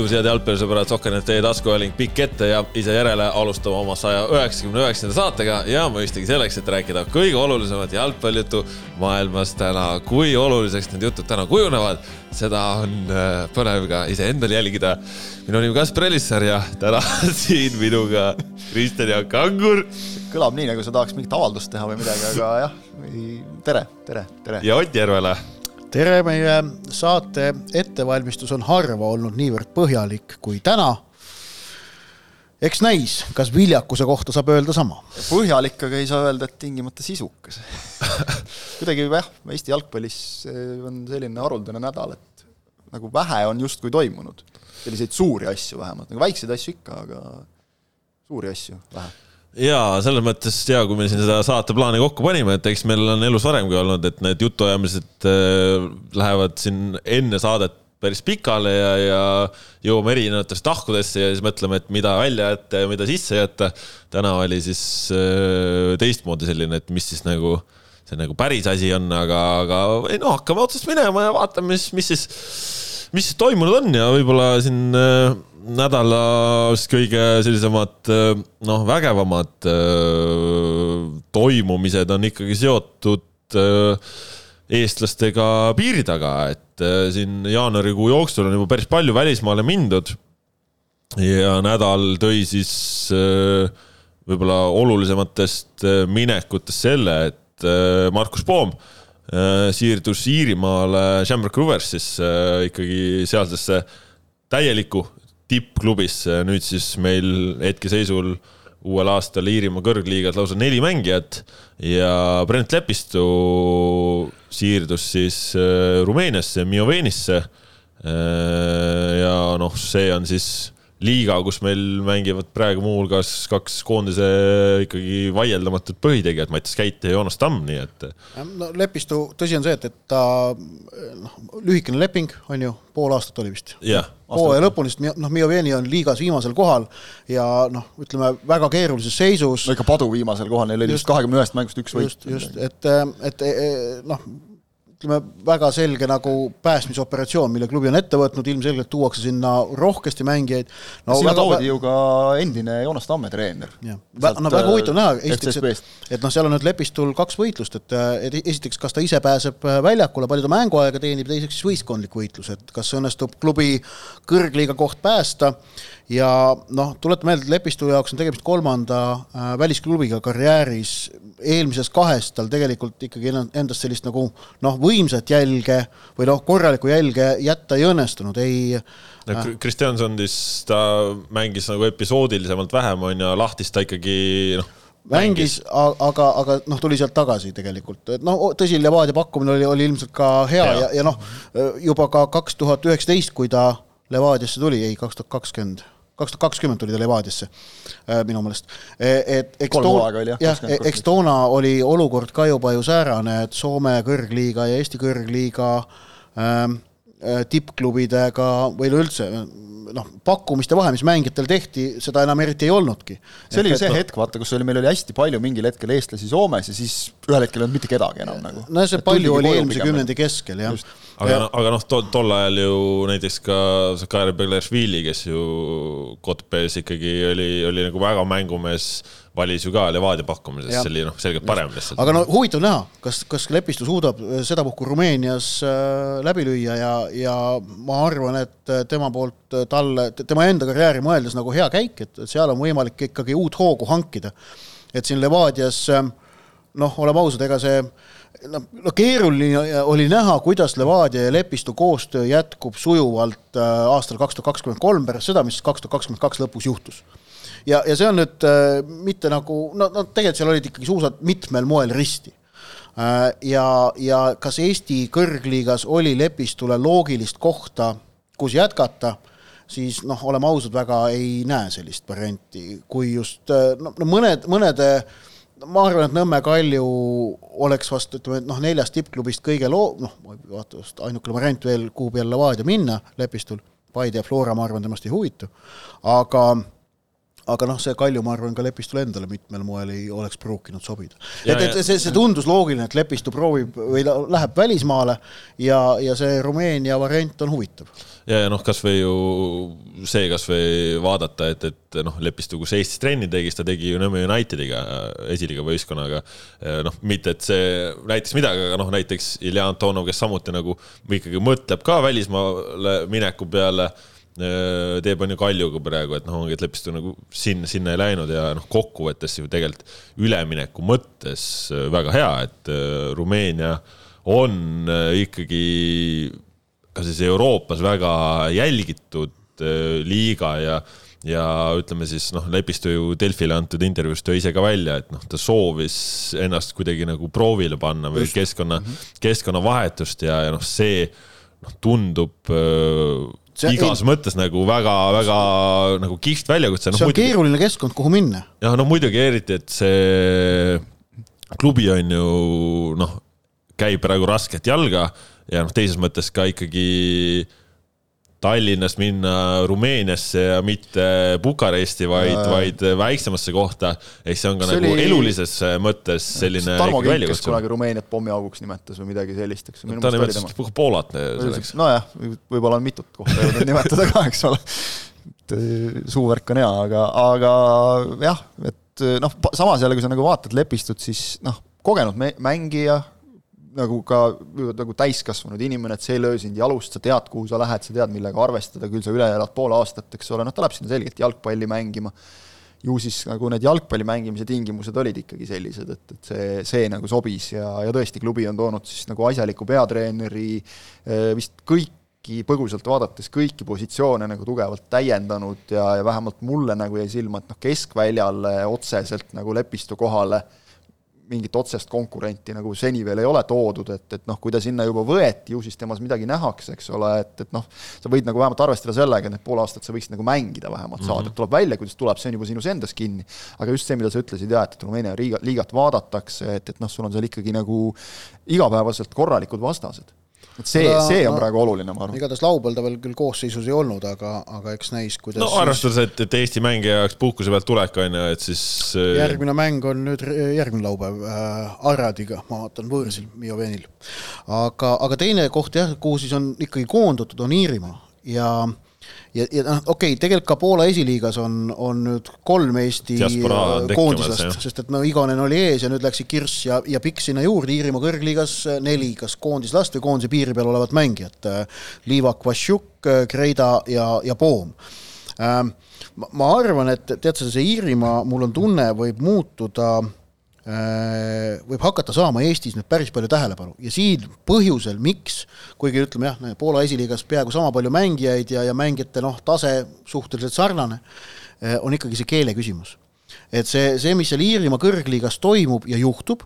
tervitused jalgpallisõbrad, Sokkernet teie taskuhääling pikk ette ja ise järele alustame oma saja üheksakümne üheksanda saatega ja mõistagi selleks, et rääkida kõige olulisemat jalgpallijuttu maailmas täna. kui oluliseks need jutud täna kujunevad, seda on äh, põnev ka iseendal jälgida. minu nimi Kaspar Elisser ja täna siin minuga Kristjan Jaak Angur. kõlab nii, nagu sa tahaks mingit avaldust teha või midagi, aga jah, tere, tere, tere. ja Ott Järvela tere, meie saate ettevalmistus on harva olnud niivõrd põhjalik kui täna. eks näis, kas viljakuse kohta saab öelda sama. põhjalik, aga ei saa öelda, et tingimata sisukas kuidagi jah, Eesti jalgpallis on selline haruldane nädal, et nagu vähe on justkui toimunud. selliseid suuri asju vähemalt, nagu väikseid asju ikka, aga suuri asju vähe jaa, selles mõttes ja kui me siin seda saateplaani kokku panime, et eks meil on elus varemgi olnud, et need jutuajamised äh, lähevad siin enne saadet päris pikale ja, ja jõuame erinevatesse tahkudesse ja siis mõtleme, et mida välja jätta ja mida sisse jätta. täna oli siis äh, teistmoodi selline, et mis siis nagu see nagu päris asi on, aga, aga ei noh, hakkame otsast minema ja vaatame, mis, mis siis, mis siis toimunud on ja võib-olla siin äh, nädala kõige sellisemad noh, vägevamad toimumised on ikkagi seotud eestlastega piiri taga, et siin jaanuarikuu jooksul on juba päris palju välismaale mindud. ja nädal tõi siis võib-olla olulisematest minekutest selle, et Markus Poom siirdus Iirimaale Shamrock Roversisse ikkagi sealsesse täielikku tippklubisse, nüüd siis meil hetkeseisul uuel aastal Iirimaa kõrgliigas lausa neli mängijat ja Brent Lepistu siirdus siis äh, Rumeeniasse, Miovenisse. Äh, ja noh, see on siis liiga, kus meil mängivad praegu muuhulgas kaks koondise ikkagi vaieldamatut põhitegijat, Mattias Käit ja Joonas Tamm, nii et. no Lepistu, tõsi on see, et, et ta noh, lühikene leping on ju, pool aastat oli vist. hooaja lõpuni, sest noh, Mioveni on liigas viimasel kohal ja noh, ütleme väga keerulises seisus. no ikka padu viimasel kohal, neil oli vist kahekümne ühest mängust üks võit. just, just, et, et noh ütleme, väga selge nagu päästmisoperatsioon, mille klubi on ette võtnud, ilmselgelt tuuakse sinna rohkesti mängijaid no,. sinna väga... toodi ju ka endine Joonas Tamme treener. no väga huvitav näha, esiteks, et, et noh, seal on nüüd Lepistul kaks võitlust, et, et esiteks, kas ta ise pääseb väljakule, palju ta mänguaega teenib, teiseks siis võistkondlik võitlus, et kas õnnestub klubi kõrgliiga koht päästa ja noh, tuletan meelde, et Lepistu jaoks on tegemist kolmanda äh, välisklubiga karjääris, eelmises kahes tal tegelikult ikkagi endast sellist nagu noh, võimsat jälge või noh, korralikku jälge jätta ei õnnestunud, ei no äh, Kristjansondis ta mängis nagu episoodilisemalt vähem, on ju, lahtis ta ikkagi noh, mängis, aga, aga noh, tuli sealt tagasi tegelikult, et noh, tõsi, Levadia pakkumine oli, oli ilmselt ka hea ja, ja, ja noh, juba ka kaks tuhat üheksateist, kui ta Levadiasse tuli, ei, kaks tuhat kakskümmend kaks tuhat kakskümmend tuli ta Levadiasse äh, minu meelest. E, et eks toona, jah, eks toona oli olukord ka juba ju säärane, et Soome kõrgliiga ja Eesti kõrgliiga ähm, äh, tippklubidega või üleüldse noh, pakkumiste vahe, mis mängijatel tehti, seda enam eriti ei olnudki. see oli ju see hetk, vaata, kus oli, meil oli hästi palju mingil hetkel eestlasi Soomes ja siis ühel hetkel ei olnud mitte kedagi enam nagu. no see palju oli eelmise kümnendi keskel, jah. Aga, aga noh, tol, tol ajal ju näiteks ka Zakaria Beglešvili, kes ju Kotbes ikkagi oli, oli nagu väga mängumees valis ju ka Levadia pakkumises, see oli noh, selgelt parem lihtsalt. aga no huvitav näha, kas, kas Lepistu suudab sedapuhku Rumeenias äh, läbi lüüa ja, ja ma arvan, et tema poolt talle, tema enda karjääri mõeldes nagu hea käik, et seal on võimalik ikkagi uut hoogu hankida. et siin Levadias noh, oleme ausad, ega see noh, no keeruline oli näha, kuidas Levadia ja Lepistu koostöö jätkub sujuvalt äh, aastal kaks tuhat kakskümmend kolm pärast seda, mis kaks tuhat kakskümmend kaks lõpus juhtus ja, ja see on nüüd äh, mitte nagu, no, no tegelikult seal olid ikkagi suusad mitmel moel risti äh,. ja, ja kas Eesti kõrgliigas oli Lepistule loogilist kohta, kus jätkata, siis noh, oleme ausad, väga ei näe sellist varianti, kui just äh, no, no mõned, mõnede ma arvan, et Nõmme Kalju oleks vast ütleme, et noh, neljast tippklubist kõige loo-, noh, vaata just ainukene variant veel, kuhu peale Levadia minna Lepistul, Paide ja Flora, ma arvan, temast ei huvitu, aga aga noh, see Kalju, ma arvan, ka Lepistule endale mitmel moel ei oleks pruukinud sobida. Et, et see, see tundus loogiline, et Lepistu proovib või ta läheb välismaale ja, ja see Rumeenia variant on huvitav. ja, ja noh, kasvõi ju see kasvõi vaadata, et, et noh, Lepistu, kus Eestis trenni tegi, siis ta tegi ju Nõmme Unitediga, esiliiga võistkonnaga. noh, mitte et see näitas midagi, aga noh, näiteks Ilja Antonov, kes samuti nagu ikkagi mõtleb ka välismaale mineku peale teeb on ju Kaljuga praegu, et noh, ongi, et Lepistu nagu sinna, sinna ei läinud ja noh, kokkuvõttes ju tegelikult ülemineku mõttes äh, väga hea, et äh, Rumeenia on ikkagi ka siis Euroopas väga jälgitud liiga ja ja ütleme siis noh, Lepistu ju Delfile antud intervjuus tõi ise ka välja, et noh, ta soovis ennast kuidagi nagu proovile panna või Just. keskkonna mm, -hmm. keskkonnavahetust ja, ja noh, see noh, tundub see igas ei... mõttes nagu väga-väga nagu kihvt väljakutse no,. see on muidugi... keeruline keskkond, kuhu minna. jah, no muidugi eriti, et see klubi on ju noh, käib praegu rasket jalga ja noh, teises mõttes ka ikkagi Tallinnast minna Rumeeniasse ja mitte Bukaresti, vaid, vaid väiksemasse kohta. ehk see on ka see nagu oli... elulises mõttes selline. Tarmo Kink, kes kunagi Rumeeniat pommiauguks nimetas või midagi sellist, eks. ta nimetas Poolat selleks. nojah, võib-olla on mitut kohta jõudnud nimetada ka, eks ole. et äh, suuvärk on hea, aga, aga jah, et noh, samas jälle, kui sa nagu vaatad Lepistut, siis noh, kogenud mängija nagu ka nagu täiskasvanud inimene, et see ei löö sind jalust, sa tead, kuhu sa lähed, sa tead, millega arvestada, küll sa üle elad pool aastat, eks ole, noh, ta läheb sinna selgelt jalgpalli mängima. ju siis nagu need jalgpalli mängimise tingimused olid ikkagi sellised, et, et see, see nagu sobis ja, ja tõesti, klubi on toonud siis nagu asjaliku peatreeneri, eh, vist kõiki põgusalt vaadates kõiki positsioone nagu tugevalt täiendanud ja, ja vähemalt mulle nagu jäi silma, et noh, keskväljale otseselt nagu Lepistu kohale äh, mingit otsest konkurenti nagu seni veel ei ole toodud, et, et noh, kui ta sinna juba võeti, ju siis temas midagi nähakse, eks ole, et, et noh, sa võid nagu vähemalt arvestada sellega, et need pool aastat sa võiksid nagu mängida vähemalt saada mm, -hmm. et tuleb välja, kuidas tuleb, see on juba sinus endas kinni. aga just see, mida sa ütlesid jah, et, et Rumeenia liiga, liigat vaadatakse, et, et noh, sul on seal ikkagi nagu igapäevaselt korralikud vastased et see, see on no, praegu oluline, ma arvan. igatahes laupäeval ta veel küll koosseisus ei olnud, aga, aga eks näis, kuidas no arvestades, et, et Eesti mängija jaoks puhkuse pealt tulek on ju, et siis äh, järgmine mäng on nüüd järgmine laupäev äh, Aradiga, ma vaatan võõrsil, Miovenil. aga, aga teine koht jah, kuhu siis on ikkagi koondatud, on Iirimaa ja äh, ja, ja noh, okei okay,, tegelikult ka Poola esiliigas on, on nüüd kolm Eesti koondislast, sest et no Igonen oli ees ja nüüd läksid Kirss ja, ja Pikk sinna juurde, Iirimaa kõrgliigas neli kas koondislast või koondise piiri peal olevat mängijat. Liivak, Vassiuk, Kreida ja, ja Poom ähm, ma arvan, et tead sa, see Iirimaa, mul on tunne, võib muutuda äh, Äh, võib hakata saama Eestis nüüd päris palju tähelepanu ja siin põhjusel, miks, kuigi ütleme jah, Poola esiliigas peaaegu sama palju mängijaid ja, ja mängijate noh, tase suhteliselt sarnane, äh, on ikkagi see keele küsimus. et see, see, mis seal Iirimaa kõrgliigas toimub ja juhtub,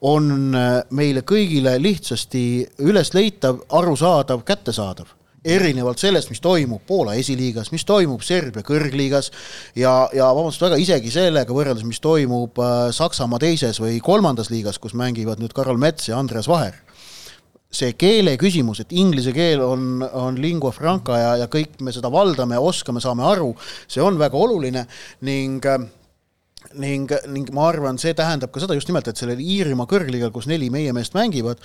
on äh, meile kõigile lihtsasti ülesleitav, arusaadav, kättesaadav erinevalt sellest, mis toimub Poola esiliigas, mis toimub Serbia kõrgliigas ja, ja vabandust väga, isegi sellega võrreldes, mis toimub äh, Saksamaa teises või kolmandas liigas, kus mängivad nüüd Karol Mets ja Andreas Vaher. see keele küsimus, et inglise keel on, on lingua franca ja, ja kõik me seda valdame, oskame, saame aru, see on väga oluline ning äh, ning, ning ma arvan, see tähendab ka seda just nimelt, et sellel Iirimaa kõrgliigal, kus neli meie meest mängivad,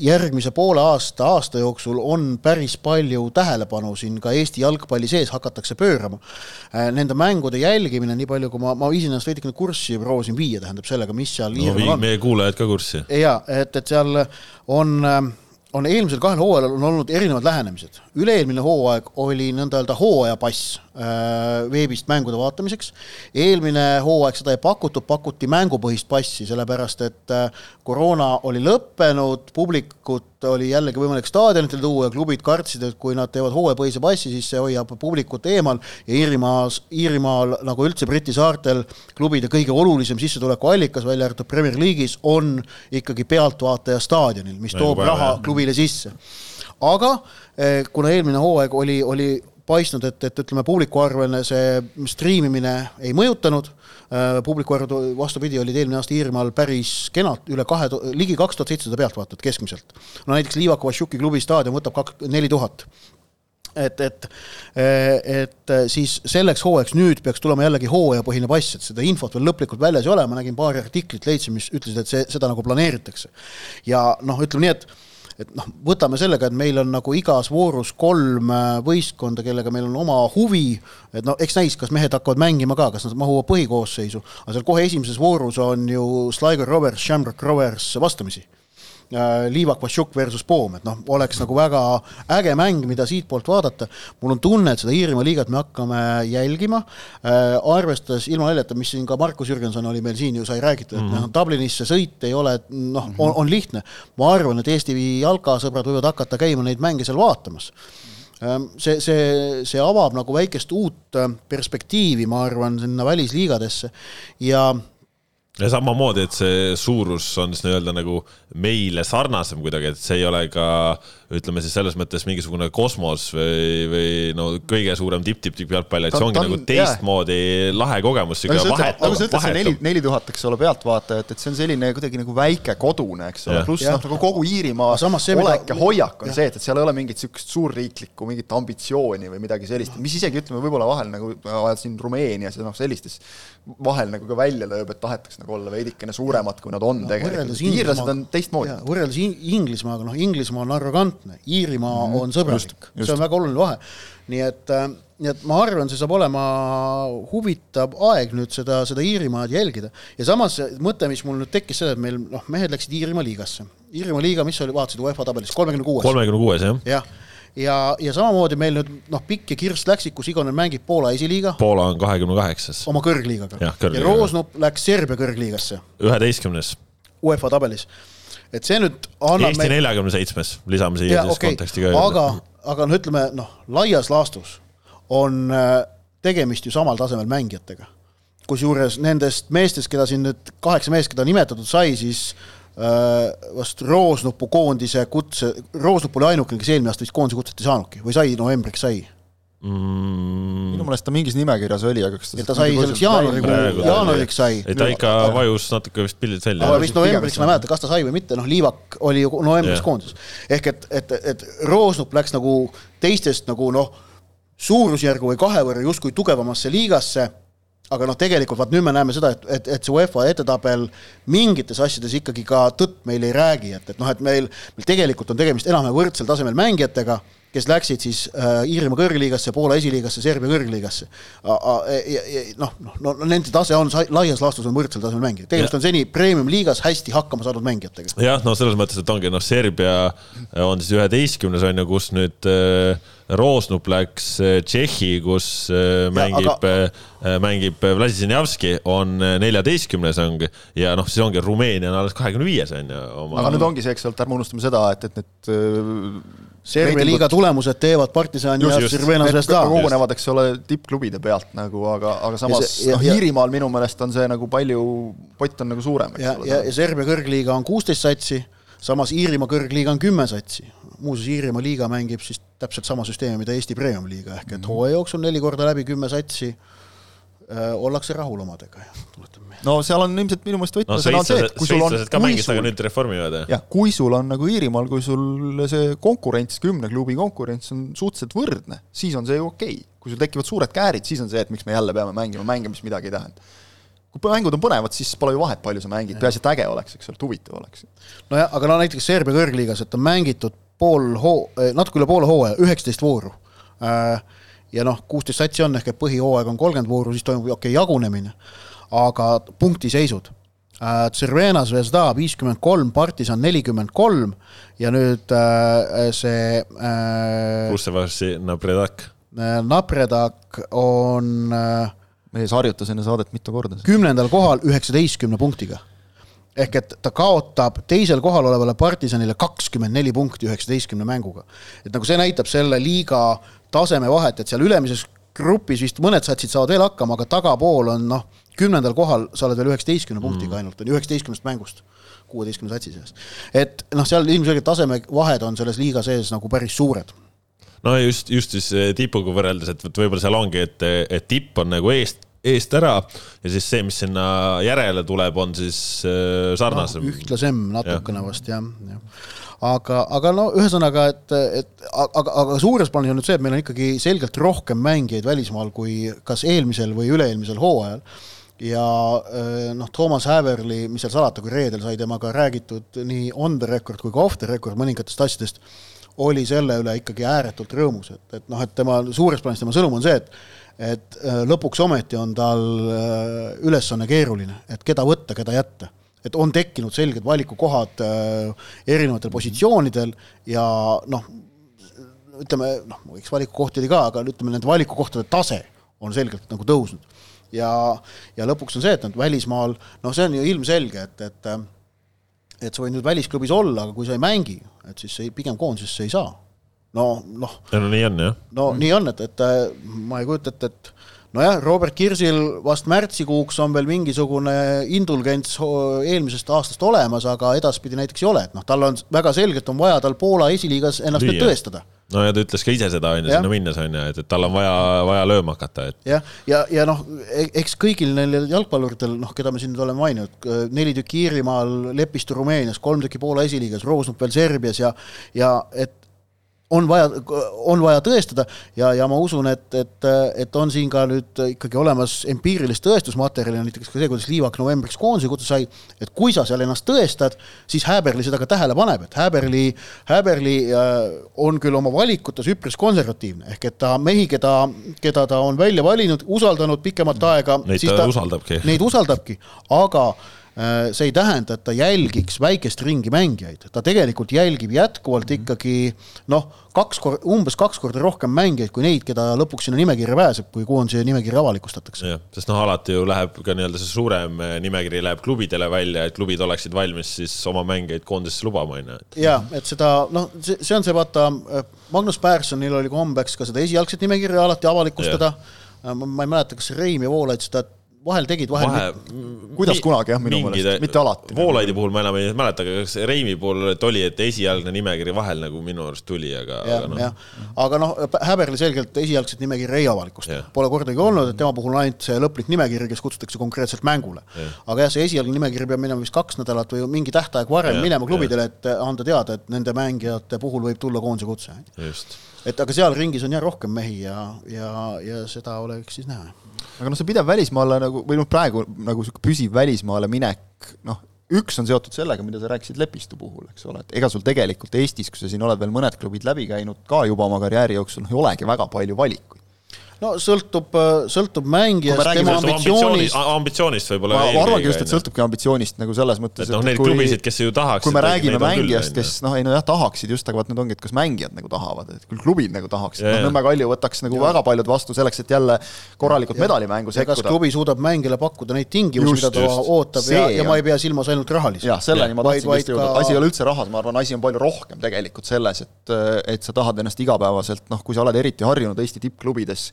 järgmise poole aasta, aasta jooksul on päris palju tähelepanu siin ka Eesti jalgpalli sees hakatakse pöörama. Äh, nende mängude jälgimine, nii palju kui ma, ma viisin ennast veidikene kurssi, proovisin viia, tähendab sellega, mis seal no, vii meie kuulajad ka kurssi. jaa, et, et seal on äh, on eelmisel kahel hooajal on olnud erinevad lähenemised. üle-eelmine hooaeg oli nõnda öelda hooajapass veebist mängude vaatamiseks. eelmine hooaeg seda ei pakutud, pakuti mängupõhist passi, sellepärast et äh, koroona oli lõppenud, publikut oli jällegi võimalik staadionitele tuua ja klubid kartsid, et kui nad teevad hooajapõhise passi, siis see hoiab publikut eemal ja Iirimaas, Iirimaal nagu üldse Briti saartel klubide kõige olulisem sissetulekuallikas, välja arvatud Premier League'is, on ikkagi pealtvaataja staadionil, mis toob Mängu raha klubile sisse. aga eh, kuna eelmine hooaeg oli, oli paistnud, et, et ütleme, publikuarvele see striimimine ei mõjutanud Äh, publiku arv, vastupidi, olid eelmine aasta Iirimaal päris kenad, üle kahe, ligi kaks tuhat seitsesada pealtvaatajat keskmiselt. no näiteks Liivak Vassiuki klubi staadion võtab kak-, neli tuhat et, et, et siis selleks hooajaks nüüd peaks tulema jällegi hooajapõhine pass, et seda infot veel lõplikult väljas ei ole, ma nägin paari artiklit, leidsin, mis ütlesid, et see, seda nagu planeeritakse. ja noh, ütleme nii, et et noh, võtame sellega, et meil on nagu igas voorus kolm äh, võistkonda, kellega meil on oma huvi, et no eks näis, kas mehed hakkavad mängima ka, kas nad mahuvad põhikoosseisu, aga seal kohe esimeses voorus on ju Sligo Rovers, Shamrock Rovers vastamisi Liivak Vašjuk versus Poom, et noh, oleks nagu väga äge mäng, mida siitpoolt vaadata. mul on tunne, et seda Iirimaa liigat me hakkame jälgima äh,, arvestades ilma naljata, mis siin ka Markus Jürgenson oli meil siin ju sai räägitud, et mm -hmm. noh, Dublinisse sõit ei ole noh, on, on lihtne. ma arvan, et Eesti jalkasõbrad võivad hakata käima neid mänge seal vaatamas ähm, see, see, see avab nagu väikest uut äh, perspektiivi, ma arvan, sinna välisliigadesse ja ja samamoodi, et see suurus on siis nii-öelda nagu meile sarnasem kuidagi, et see ei ole ka ütleme siis selles mõttes mingisugune kosmos või, või no kõige suurem tipp-tipp-tipp jalgpall, et see ongi ta, nagu teistmoodi jah. lahe kogemus. nagu sa nagu ütled, see neli, neli tuhat, eks ole, pealtvaatajat, et see on selline kuidagi nagu väike kodune, eks ole, pluss noh, nagu kogu Iirimaa olek ja hoiak on ja. see, et, et seal ei ole mingit niisugust suurriiklikku mingit ambitsiooni või midagi sellist, mis isegi ütleme, võib-olla vahel nagu siin Rumeenias ja noh, sellistes vahel nagu ka välja lööb, et tahetakse nagu olla veidikene suuremad, kui nad on no, tegelikult. iirlased on teistmoodi. võrreldes Inglismaaga, noh, Inglismaa on arrogantne, Iirimaa mm -hmm. on sõbralik, see on väga oluline vahe. nii et, äh, nii et ma arvan, see saab olema huvitav aeg nüüd seda, seda Iirimaad jälgida. ja samas mõte, mis mul nüüd tekkis, see, et meil noh, mehed läksid Iirimaa liigasse. Iirimaa liiga, mis oli, vaatasid UEFA tabelis, kolmekümne kuues? kolmekümne kuues, jah. jah ja, ja samamoodi meil nüüd noh, Pikk ja Kirst läksid, kus Igonen mängib Poola esiliiga. Poola on kahekümne kaheksas. oma kõrgliigaga. ja, ja Roosnup läks Serbia kõrgliigasse. üheteistkümnes. UEFA tabelis et see nüüd annab Eesti neljakümne seitsmes, lisame siia siis okay. konteksti ka aga, aga no ütleme noh, laias laastus on äh, tegemist ju samal tasemel mängijatega. kusjuures nendest meestest, keda siin nüüd kaheksa meest, keda nimetatud sai, siis vast Roosnupu koondise kutse, Roosnup oli ainukene, kes eelmine aasta vist koondise kutset ei saanudki või sai, novembriks sai mm.? minu meelest ta mingis nimekirjas oli, aga kas ta ta sai selleks jaanuarikuu, jaanuariks sai. ei ta ikka vajus natuke vist pildilt välja. aga vist novembriks ma ei mäleta, kas ta sai või mitte, noh, Liivak oli ju novembris yeah. koondises. ehk et, et, et Roosnup läks nagu teistest nagu noh, suurusjärgu või kahe võrra justkui tugevamasse liigasse aga noh, tegelikult vaat nüüd me näeme seda, et, et, et see UEFA edetabel mingites asjades ikkagi ka tõtt meil ei räägi, et, et noh, et meil, meil tegelikult on tegemist enam-vähem võrdsel tasemel mängijatega kes läksid siis äh, Iirimaa kõrgliigasse, Poola esiliigasse, Serbia kõrgliigasse. noh, noh, no nende tase on laias laastus on võrdsel tasemel mängija, tegemist on seni premium-liigas hästi hakkama saanud mängijatega. jah, no selles mõttes, et ongi noh, Serbia on siis üheteistkümnes on ju, kus nüüd äh, Roosnup läks äh, Tšehhi, kus äh, mängib ja, aga... Äh, mängib Vladisinjavski, on neljateistkümnes ongi ja noh, siis ongi Rumeenia on alles kahekümne viies on ju aga nüüd ongi see, eks ole, ärme unustame seda, et, et need Serbia liiga tulemused teevad Partisan ja Cervena Zvezda. kogunevad, eks ole, tippklubide pealt nagu, aga, aga samas noh, Iirimaal minu meelest on see nagu palju, pott on nagu suurem, ja, ja, ja Serbia kõrgliiga on kuusteist satsi, samas Iirimaa kõrgliiga on kümme satsi. muuseas, Iirimaa liiga mängib siis täpselt sama süsteemi, mida Eesti Premium-liiga, ehk et mhm. hooaja jooksul neli korda läbi kümme satsi ollakse rahul omadega, tuletan meelde. no seal on ilmselt minu meelest võtmesõna no, on see, et kui sul on ka mängis, aga nüüd reformivad, jah? jah, kui sul on nagu Iirimaal, kui sul see konkurents, kümne klubi konkurents on suhteliselt võrdne, siis on see ju okei okay.. kui sul tekivad suured käärid, siis on see, et miks me jälle peame mängima mänge, mis midagi ei tähenda kui mängud on põnevad, siis pole ju vahet, palju sa mängid, peaasi, et äge oleks, eks ole, et huvitav oleks. nojah, aga no näiteks Serbia kõrgliigas, et on mängitud pool hoo-, natuke üle poole hooaja, üheksateist vooru äh, ja noh, kuusteist satsi on, ehk et põhihooaeg on kolmkümmend vooru, siis toimub okei okay, jagunemine, aga punktiseisud äh,. Cervena Zvezda viiskümmend kolm, Partisan nelikümmend kolm ja nüüd äh, see äh, Russevaši Napredak äh,. Napredak on äh, mees harjutas enne saadet mitu korda. kümnendal kohal üheksateistkümne punktiga ehk et ta kaotab teisel kohal olevale partisanile kakskümmend neli punkti üheksateistkümne mänguga. et nagu see näitab selle liiga tasemevahet, et seal ülemises grupis vist mõned satsid saavad veel hakkama, aga tagapool on noh, kümnendal kohal sa oled veel üheksateistkümne mm. punktiga ainult, on ju, üheksateistkümnest mängust kuueteistkümne satsi sees. et noh, seal ilmselgelt tasemevahed on selles liiga sees nagu päris suured no just, just siis tipuga võrreldes, et võib-olla seal ongi, et, et tipp on nagu eest eest ära ja siis see, mis sinna järele tuleb, on siis äh, sarnasem. No,. ühtlasem natukene vast jah, jah. Aga, aga no ühesõnaga, et, et aga, aga suures plaanis on nüüd see, et meil on ikkagi selgelt rohkem mängijaid välismaal kui kas eelmisel või üle-eelmisel hooajal. Ja äh, noh, Toomas Häverli, mis seal salata, kui reedel sai temaga räägitud nii on the record kui ka off the record mõningatest asjadest, oli selle üle ikkagi ääretult rõõmus, et, et noh, et tema suures plaanis tema sõnum on see, et et äh, lõpuks ometi on tal äh, ülesanne keeruline, et keda võtta, keda jätta. et on tekkinud selged valikukohad äh, erinevatel positsioonidel ja noh, ütleme noh, võiks valikukohti oli ka, aga ütleme, nende valikukohtade tase on selgelt nagu tõusnud. ja, ja lõpuks on see, et nad välismaal, noh, see on ju ilmselge, et, et et sa võid nüüd välisklubis olla, aga kui sa ei mängi, et siis ei, pigem koondisesse ei saa no noh. no nii on jah. no nii on, et, et ma ei kujuta ette, et nojah, Robert Kirsil vast märtsikuuks on veel mingisugune indulgents eelmisest aastast olemas, aga edaspidi näiteks ei ole, et noh, tal on väga selgelt on vaja tal Poola esiliigas ennast nüüd tõestada no ja ta ütles ka ise seda, on ju, sinna minnes, on ju, et, et tal on vaja, vaja lööma hakata, et. jah, ja, ja, ja noh, e-, eks kõigil neil jalgpalluritel, noh, keda me siin nüüd oleme maininud, neli tükki Iirimaal, Lepistu Rumeenias, kolm tükki Poola esiliigas, Roosnup veel Serbias ja, ja et on vaja, on vaja tõestada. Ja, ja ma usun, et, et, et on siin ka nüüd ikkagi olemas empiirilist tõestusmaterjali, näiteks ka see, kuidas Liivak novembriks koondise kutse sai, et kui sa seal ennast tõestad, siis Häberli seda ka tähele paneb, et Häberli, Häberli äh, on küll oma valikutes üpris konservatiivne, ehk et ta mehi, keda, keda ta on välja valinud, usaldanud pikemat aega, neid ta, ta usaldabki. Neid usaldabki, aga see ei tähenda, et ta jälgiks väikest ringi mängijaid, ta tegelikult jälgib jätkuvalt mhm. ikkagi noh, kaks korda, umbes kaks korda rohkem mängijaid kui neid, keda lõpuks sinna nimekirja pääseb, kui koondise nimekiri avalikustatakse. sest noh, alati ju läheb ka nii-öelda see suurem äh, nimekiri läheb klubidele välja, et klubid oleksid valmis siis oma mängijaid koondisesse lubama, on ju. ja et seda noh, see, on see vaata, äh, Magnus Pärssonil oli kombeks ka seda esialgset nimekirja alati avalikustada. ma ei mäleta, kas Reim ja Voolaid seda vahel tegid, vahel Vahe, mitte. kuidas mi kunagi jah, minu meelest, mitte alati. Voolaidi puhul ma enam ei mäleta, aga kas Reimi puhul oli, et esialgne nimekiri vahel nagu minu arust tuli, aga. jah, noh. aga noh, Häberli selgelt esialgset nimekirja ei avalikusta, pole kordagi olnud, et tema puhul on ainult see lõplik nimekiri, kes kutsutakse konkreetselt mängule. aga jah, see esialgne nimekiri peab minema vist kaks nädalat või mingi tähtaeg varem ja, minema klubidele, et anda teada, et nende mängijate puhul võib tulla koondise kutse. Et aga seal ringis on jah rohkem mehi ja, ja, ja seda oleks siis näha. Aga noh, see pidev välismaale nagu või noh, praegu nagu niisugune püsiv välismaale minek, noh, üks on seotud sellega, mida sa rääkisid Lepistu puhul, eks ole, et ega sul tegelikult Eestis, kui sa siin oled veel mõned klubid läbi käinud ka juba oma karjääri jooksul, noh ei olegi väga palju valikuid no sõltub, äh, sõltub mängijast, tema ambitsioonist. ambitsioonist võib-olla. ma arvangi just, et sõltubki ambitsioonist nagu selles mõttes. et noh, neid klubisid, kes ju tahaksid. kui me räägime mängijast, kes noh, ei no jah, tahaksid just, aga vaat nüüd ongi, et kas mängijad nagu tahavad, et küll klubid nagu tahaksid, noh Nõmme Kalju võtaks nagu ja. väga paljud vastu selleks, et jälle korralikult medalimängu sekkuda. kas klubi suudab mängijale pakkuda neid tingimusi, mida ta just. ootab see ja, ja ma ei pea silmas ainult rahalisi. jah, selleni ma tahtsin just jõuda, asi ei ole üldse rahas, ma arvan, asi on palju rohkem tegelikult selles, et, et sa tahad ennast igapäevaselt, noh, kui sa oled eriti harjunud Eesti tippklubides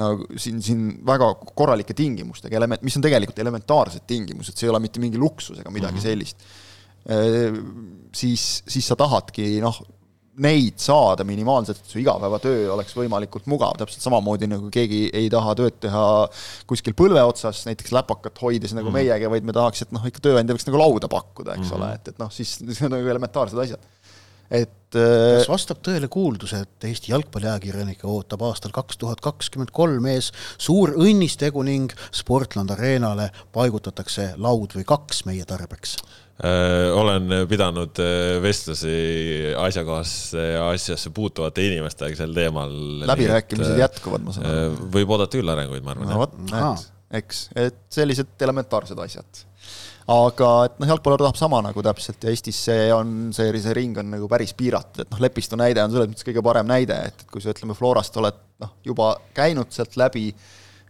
nagu siin, siin väga korralike tingimustega, element, mis on tegelikult elementaarsed tingimused, see ei ole mitte mingi luksus ega midagi mm -hmm. sellist. siis, siis sa tahadki noh, neid saada minimaalselt, et su igapäevatöö oleks võimalikult mugav, täpselt samamoodi nagu keegi ei taha tööd teha kuskil põlve otsas, näiteks läpakat hoides nagu mm -hmm. meiegi, vaid me tahaks, et noh, ikka tööandja võiks nagu lauda pakkuda, eks mm -hmm. ole, et, et noh, siis need on nagu elementaarsed asjad et kas äh, vastab tõele kuuldus, et Eesti jalgpalliajakirjanikke ootab aastal kaks tuhat kakskümmend kolm ees suur õnnistegu ning Sportland Arenale paigutatakse laud või kaks meie tarbeks? Äh, olen pidanud äh, vestlusi asjakohasse asjasse puutuvate inimestega sel teemal. läbirääkimised jätkuvad, ma saan aru. võib oodata küll arenguid, ma arvan. no vot, näed, eks, et sellised elementaarsed asjad aga et noh, jalgpallur tahab sama nagu täpselt ja Eestis see on, see, see ring on nagu päris piiratud, et noh, Lepistu näide on selles mõttes kõige parem näide, et, kui sa ütleme, Florast oled noh, juba käinud sealt läbi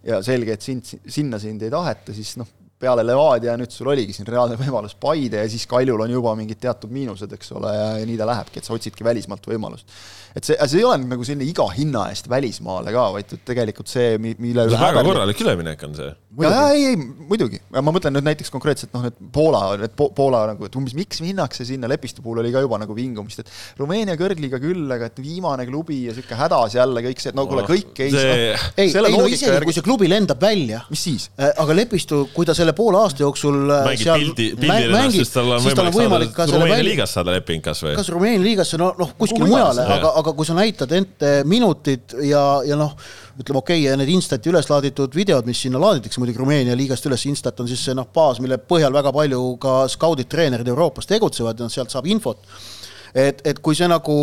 ja selge, et sind, sinna sind ei taheta, siis noh, peale Levadia ja nüüd sul oligi siin reaalne võimalus Paide ja siis Kaljul on juba mingid teatud miinused, eks ole, ja, ja nii ta lähebki, et sa otsidki välismaalt võimalust. et see, see ei ole nagu selline iga hinna eest välismaale ka, vaid tegelikult see, mille üle väga korralik üleminek on see. ja, ei, ei muidugi, ma mõtlen nüüd näiteks konkreetselt noh, need Poola, need po Poola nagu, et umbes miks minnakse sinna, Lepistu puhul oli ka juba nagu vingumist, et Rumeenia kõrgliiga küll, aga et viimane klubi ja sihuke hädas jälle kõik see, et no kuule, kõik ei see... saa. ei, ei no isegi järgi... kui see klubi lendab välja. mis siis? Äh, aga Lepistu, kui ta selle poole aasta jooksul äh, mängib seal pildi, pildi ennast, siis tal on võimalik, võimalik saada Rumeenia liigas saada leping kas või? kas Rumeenia liigasse, no noh, kuskile mujale, aga, aga kui sa näitad ente minutid ja, ja noh, ütleme okei okay,, need Instati üles laaditud videod, mis sinna laaditakse muidugi Rumeenia liigast üles, Instat on siis see noh, baas, mille põhjal väga palju ka skaudid, treenerid Euroopas tegutsevad ja noh, sealt saab infot et, et kui see nagu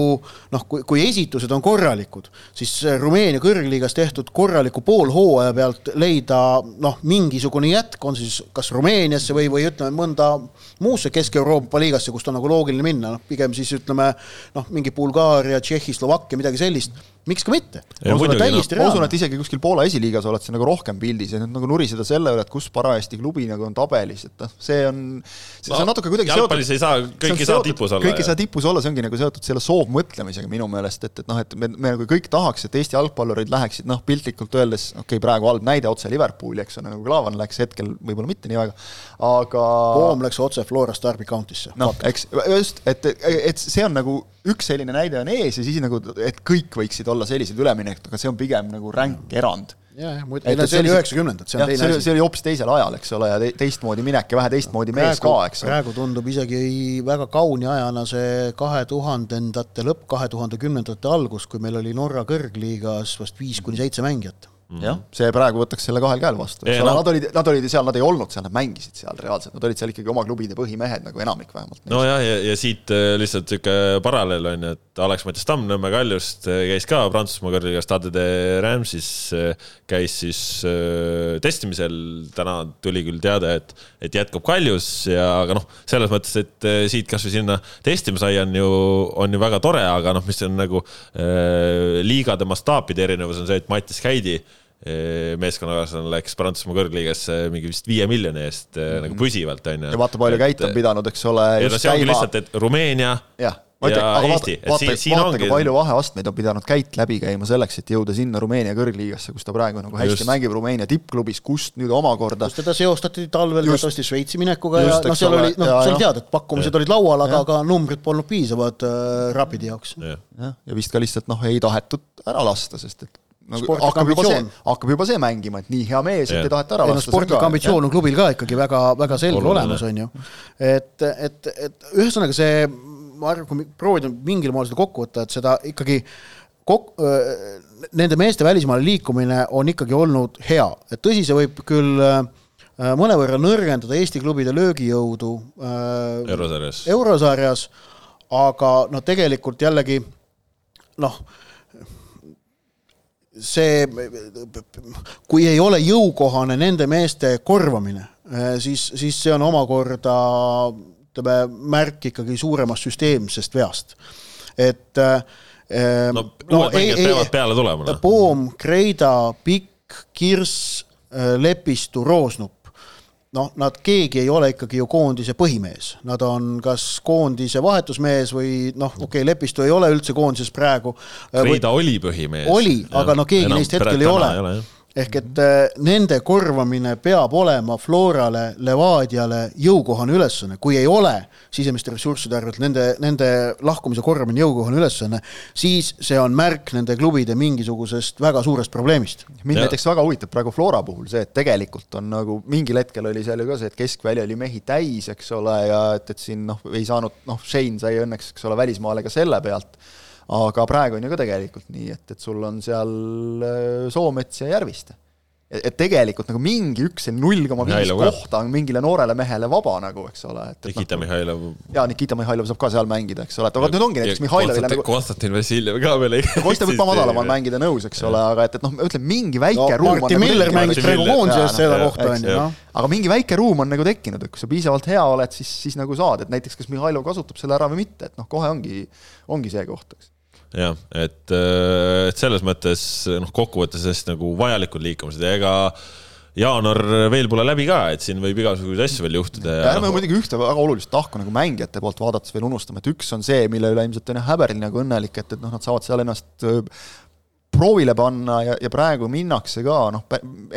noh, kui, kui esitused on korralikud, siis Rumeenia kõrgliigas tehtud korraliku poolhooaja pealt leida noh, mingisugune jätk, on siis kas Rumeeniasse või, või ütleme mõnda muusse Kesk-Euroopa liigasse, kust on nagu loogiline minna, noh pigem siis ütleme noh, mingi Bulgaaria, Tšehhi, Slovakkia, midagi sellist miks ka mitte? ma usun, et, ma usun, et isegi kuskil Poola esiliigas oled sa nagu rohkem pildis ja nüüd nagu nuriseda selle üle, et kus parajasti klubi nagu on tabelis, et noh, see on, see on natuke kuidagi jalgpallis ei saa, kõik ei saa tipus olla. kõik ei saa tipus olla, see ongi nagu seotud selle soovmõtlemisega minu meelest, et, et noh, et me, me nagu kõik tahaks, et Eesti jalgpallurid läheksid noh, piltlikult öeldes, okei okay,, praegu halb näide otse Liverpooli, eks ole, nagu Klaavan läks hetkel võib-olla mitte nii väga, aga Poom läks otse Florast Derby County'sse. noh, eks, just, et, et see on nagu üks selline näide on ees ja siis nagu, et kõik võiksid olla sellised üleminekud, aga see on pigem nagu ränk erand. jah, jah, muidu, see oli üheksakümnendad, see on teine asi. see oli hoopis teisel ajal, eks ole, ja te, teistmoodi minek ja vähe teistmoodi praegu, mees ka, eks praegu tundub isegi väga kauni ajana see kahe tuhandendate lõpp, kahe tuhande kümnendate algus, kui meil oli Norra kõrgliigas vast viis kuni seitse mängijat. Jah, see praegu võtaks selle kahel käel vastu, eks ole, nad olid, nad olid seal, nad ei olnud seal, nad mängisid seal reaalselt, nad olid seal ikkagi oma klubide põhimehed, nagu enamik vähemalt. nojah, ja, ja siit äh, lihtsalt niisugune paralleel on ju, et Alex Mattias Tamm Nõmme Kaljust äh, käis ka Prantsusmaa kõrgligas Stade de Rams'is, äh, käis siis äh, testimisel, täna tuli küll teade, et, et jätkab Kaljus ja aga noh, selles mõttes, et äh, siit kasvõi sinna testima sai, on ju, on ju väga tore, aga noh, mis on nagu äh, liigade mastaapide erinevus on see, et Mattis Käidi meeskonnakaaslane läks Prantsusmaa kõrgliigasse mingi vist viie miljoni eest mm -hmm. nagu püsivalt, on ju. ja vaata, palju käit on pidanud, eks ole. ja no see ongi lihtsalt, et Rumeenia ja, ja ütlek, aga vaata, siin vaata, ongi. palju vaheastmeid on pidanud käit läbi käima selleks, et jõuda sinna Rumeenia kõrgliigasse, kus ta praegu nagu hästi Just. mängib Rumeenia tippklubis, kust nüüd omakorda. kus teda seostati talvel teatavasti Šveitsi minekuga Just, ja noh, seal oli, noh, sa tead, et pakkumised ja. olid laual, aga, aga numbrid polnud piisavad äh, Rapidi jaoks. jah, ja vist ka lihtsalt noh, ei tahetud ära lasta, sest et nagu hakkab juba see, hakkab juba see mängima, et nii hea mees, et ei taheta ära lasta. sportlik ambitsioon on klubil ka ikkagi väga, väga selge Oluline. olemas, on ju. et, et, et ühesõnaga see, ma arvan, kui proovida mingil moel seda kokku võtta, et seda ikkagi kok-, nende meeste välismaale liikumine on ikkagi olnud hea, et tõsi, see võib küll mõnevõrra nõrgendada Eesti klubide löögijõudu eurosarjas, eurosarjas, aga no tegelikult jällegi noh see, kui ei ole jõukohane nende meeste korvamine, siis, siis see on omakorda ütleme, märk ikkagi suuremast süsteemsest veast. et no, no uued mängijad peavad peale tulema. Noh. Poom, Kreida, Pikk, Kirss, Lepistu, Roosnup noh, nad keegi ei ole ikkagi ju koondise põhimees, nad on kas koondise vahetusmees või noh, okei okay,, Lepistu ei ole üldse koondises praegu. Reida või... oli põhimees. oli, aga no keegi neist hetkel ei ole, ei ole ehk et äh, nende korvamine peab olema Florale, Levadiale jõukohane ülesanne, kui ei ole sisemiste ressursside arvelt nende, nende lahkumise korvamine jõukohane ülesanne, siis see on märk nende klubide mingisugusest väga suurest probleemist. mind näiteks väga huvitab praegu Flora puhul see, et tegelikult on nagu mingil hetkel oli seal ju ka see, et keskväli oli mehi täis, eks ole, ja et, et siin noh, ei saanud, noh, Shane sai õnneks, eks ole, välismaale ka selle pealt aga praegu on ju ka tegelikult nii, et, et sul on seal äh, Soomets ja Järviste. Et tegelikult nagu mingi üks selline null koma viis kohta on mingile noorele mehele vaba nagu, eks ole, et, Nikita noh, Mihhailov. jaa, Nikita Mihhailov saab ka seal mängida, eks ole, et aga nüüd ongi näiteks Mihhailovile nagu Konstantin Vassiljev ka veel ei Kosta võib ka madalamal mängida, nõus, eks ole, aga et, et noh, ütleme mingi väike no, ruum Martin Miller mängis praegu koondises seda kohta, on ju, noh. aga mingi väike ruum on nagu tekkinud, et kui sa piisavalt hea oled, siis, siis nagu saad, et näiteks kas Mihhailov kasutab selle ära või mitte, et noh, kohe ongi, ongi see koht, eks jah, et, äh, et selles mõttes noh, kokkuvõttes hästi nagu vajalikud liikumised ja ega jaanuar veel pole läbi ka, et siin võib igasuguseid asju veel juhtuda ja ärme muidugi ühte väga olulist tahku nagu mängijate poolt vaadates veel unustama, et üks on see, mille üle ilmselt on jah häberil nagu õnnelik, et, et noh, nad saavad seal ennast proovile panna ja, ja praegu minnakse ka, noh,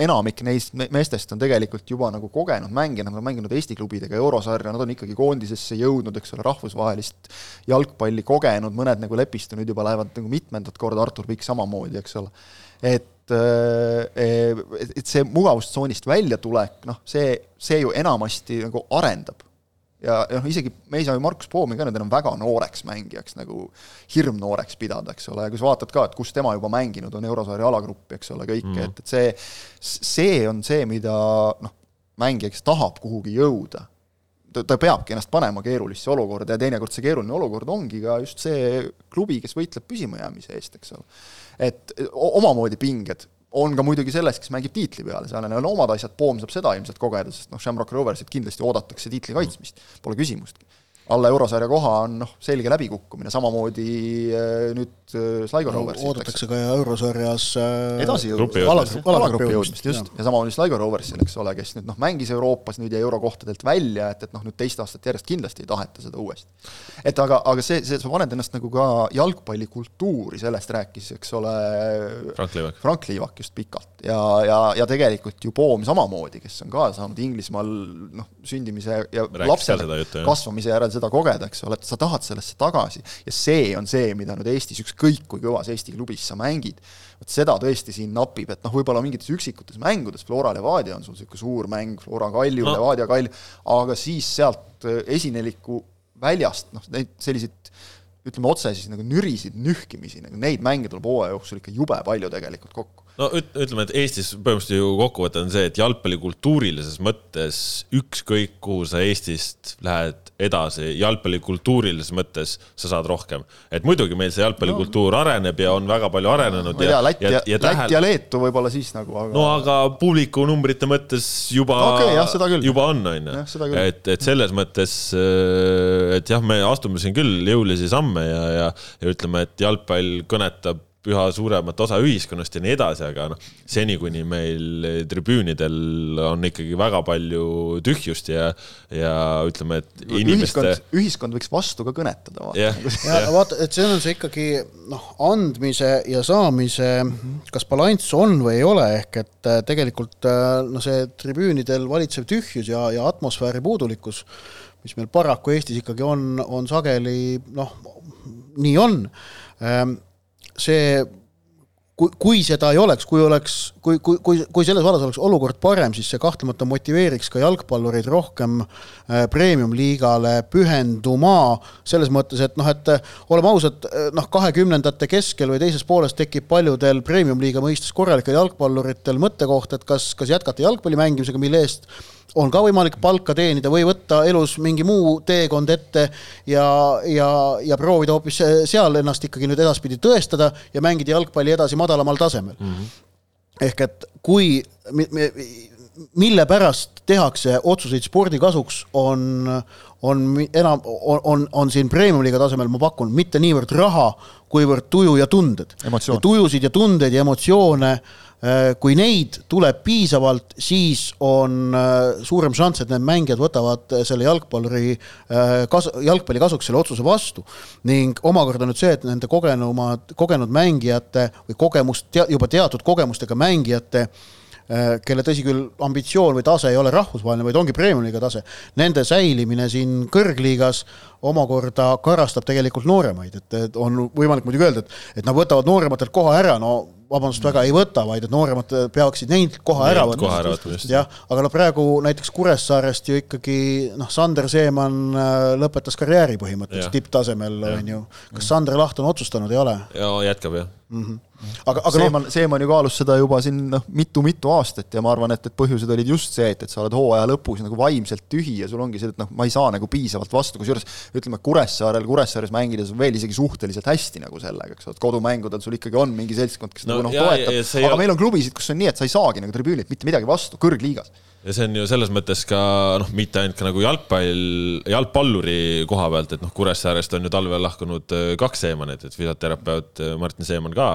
enamik neist meestest on tegelikult juba nagu kogenud mängijad, nad on mänginud Eesti klubidega eurosarja, nad on ikkagi koondisesse jõudnud, eks ole, rahvusvahelist jalgpalli kogenud, mõned nagu Lepistu nüüd juba lähevad nagu mitmendat korda, Artur Pikk samamoodi, eks ole. et, eh, et see mugavustsoonist väljatulek, noh, see, see ju enamasti nagu arendab ja, noh, isegi me ei saa ju Markus Poomi ka nüüd enam väga nooreks mängijaks nagu hirmnooreks pidada, eks ole, ja kui sa vaatad ka, et kus tema juba mänginud on, eurosarja alagruppi, eks ole, kõike mm, -hmm. et, et see, see on see, mida noh, mängija, kes tahab kuhugi jõuda, ta, ta peabki ennast panema keerulisse olukorda ja teinekord see keeruline olukord ongi ka just see klubi, kes võitleb püsimajäämise eest, eks ole. et omamoodi pinged on ka muidugi selles, kes mängib tiitli peale, seal on omad asjad, Poom saab seda ilmselt kogeda, sest noh, Shamrock Roversit kindlasti oodatakse tiitli kaitsmist, pole küsimustki alla eurosarja koha on noh, selge läbikukkumine, samamoodi äh, nüüd äh, Sligo no, Roversi oodatakse ka eurosarjas äh, edasi jõudmist, alagrupi jõudmist, just, ja samamoodi Sligo Roversil, eks ole, kes nüüd noh, mängis Euroopas nüüd jäi eurokohtadelt välja, et, et noh, nüüd teist aastat järjest kindlasti ei taheta seda uuesti. et aga, aga see, see, sa paned ennast nagu ka jalgpallikultuuri, sellest rääkis, eks ole, Frank Liivak, Frank Liivak just pikalt. Ja, ja, ja tegelikult ju Poom samamoodi, kes on ka saanud Inglismaal noh, sündimise ja lapse kasvamise järel seda kogeda, eks ole, et sa tahad sellesse tagasi. Ja see on see, mida nüüd Eestis, ükskõik kui kõvas Eesti klubis sa mängid, vot seda tõesti siin napib, et noh, võib-olla mingites üksikutes mängudes, Flora Levadia on sul niisugune suur mäng, Flora Kalju no., Levadia Kalju, aga siis sealt äh, esineliku väljast, noh, neid selliseid ütleme otse siis nagu nürisid, nühkimisi, nagu neid mänge tuleb hooaja jooksul ikka jube palju tegelikult kokku no ütleme, et Eestis põhimõtteliselt ju kokkuvõte on see, et jalgpallikultuurilises mõttes ükskõik kuhu sa Eestist lähed edasi, jalgpallikultuurilises mõttes sa saad rohkem. et muidugi meil see jalgpallikultuur no. areneb ja on väga palju arenenud. ma ei tea, Läti ja, ja, tähel... ja Leetu võib-olla siis nagu aga.... no aga publiku numbrite mõttes juba okay,, juba on, on ju. et, et selles mõttes, et jah, me astume siin küll jõulisi samme ja, ja, ja ütleme, et jalgpall kõnetab üha suuremat osa ühiskonnast ja nii edasi, aga noh, seni, kuni meil tribüünidel on ikkagi väga palju tühjust ja, ja ütleme, et inimeste ühiskond, ühiskond võiks vastu ka kõnetada. ja, ja vaata, et see on see ikkagi noh, andmise ja saamise, kas balanss on või ei ole, ehk et äh, tegelikult äh, noh, see tribüünidel valitsev tühjus ja, ja atmosfääri puudulikkus, mis meil paraku Eestis ikkagi on, on sageli noh, nii on ähm, see kui, kui seda ei oleks, kui oleks, kui, kui, kui, kui selles vallas oleks olukord parem, siis see kahtlemata motiveeriks ka jalgpallureid rohkem äh, premium-liigale pühenduma, selles mõttes, et noh, et äh, oleme ausad, äh, noh, kahekümnendate keskel või teises pooles tekib paljudel premium-liiga mõistes korralikel jalgpalluritel mõttekoht, et kas, kas jätkata jalgpalli mängimisega, mille eest on ka võimalik palka teenida või võtta elus mingi muu teekond ette ja, ja, ja proovida hoopis seal ennast ikkagi nüüd edaspidi tõestada ja mängida jalgpalli edasi madalamal tasemel mm. -hmm. ehk et kui, mille pärast tehakse otsuseid spordi kasuks, on, on enam, on, on, on siin premium-liiga tasemel, ma pakun, mitte niivõrd raha, kuivõrd tuju ja tunded. tujusid ja tundeid ja emotsioone äh, kui neid tuleb piisavalt, siis on äh, suurem šanss, et need mängijad võtavad äh, selle jalgpalluri kas-, jalgpalli kasuks selle otsuse vastu. ning omakorda nüüd see, et nende kogenumad, kogenud mängijate või kogemust, juba teatud kogemustega mängijate kelle tõsi küll, ambitsioon või tase ei ole rahvusvaheline, vaid ongi premium-liiga tase, nende säilimine siin kõrgliigas omakorda karastab tegelikult nooremaid, et on võimalik muidugi öelda, et, et nad võtavad noorematelt koha ära, no vabandust väga, ei võta, vaid et nooremad peaksid neid koha ära võtma. jah, aga no praegu näiteks Kuressaarest ju ikkagi noh, Sander Seeman äh, lõpetas karjääri põhimõtteliselt tipptasemel, on ju. kas Sander Laht on otsustanud, ei ole? ja jätkab jah mm. -hmm aga, aga Seeman no,, Seeman ju kaalus seda juba siin noh, mitu-mitu aastat ja ma arvan, et, et põhjused olid just see, et, et sa oled hooaja lõpus nagu vaimselt tühi ja sul ongi see, et noh, ma ei saa nagu piisavalt vastu, kusjuures ütleme, Kuressaarel, Kuressaares mängides veel isegi suhteliselt hästi nagu sellega, eks ole, et kodumängudel sul ikkagi on mingi seltskond, kes no, nagu noh, toetab, aga meil on klubisid, kus on nii, et sa ei saagi nagu tribüünilt mitte midagi vastu, kõrgliigas ja see on ju selles mõttes ka noh, mitte ainult ka nagu jalgpall, jalgpalluri koha pealt, et noh, Kuressaarest on ju talvel lahkunud äh, kaks Seemanit, et füsioterapeut äh, Martin Seeman ka,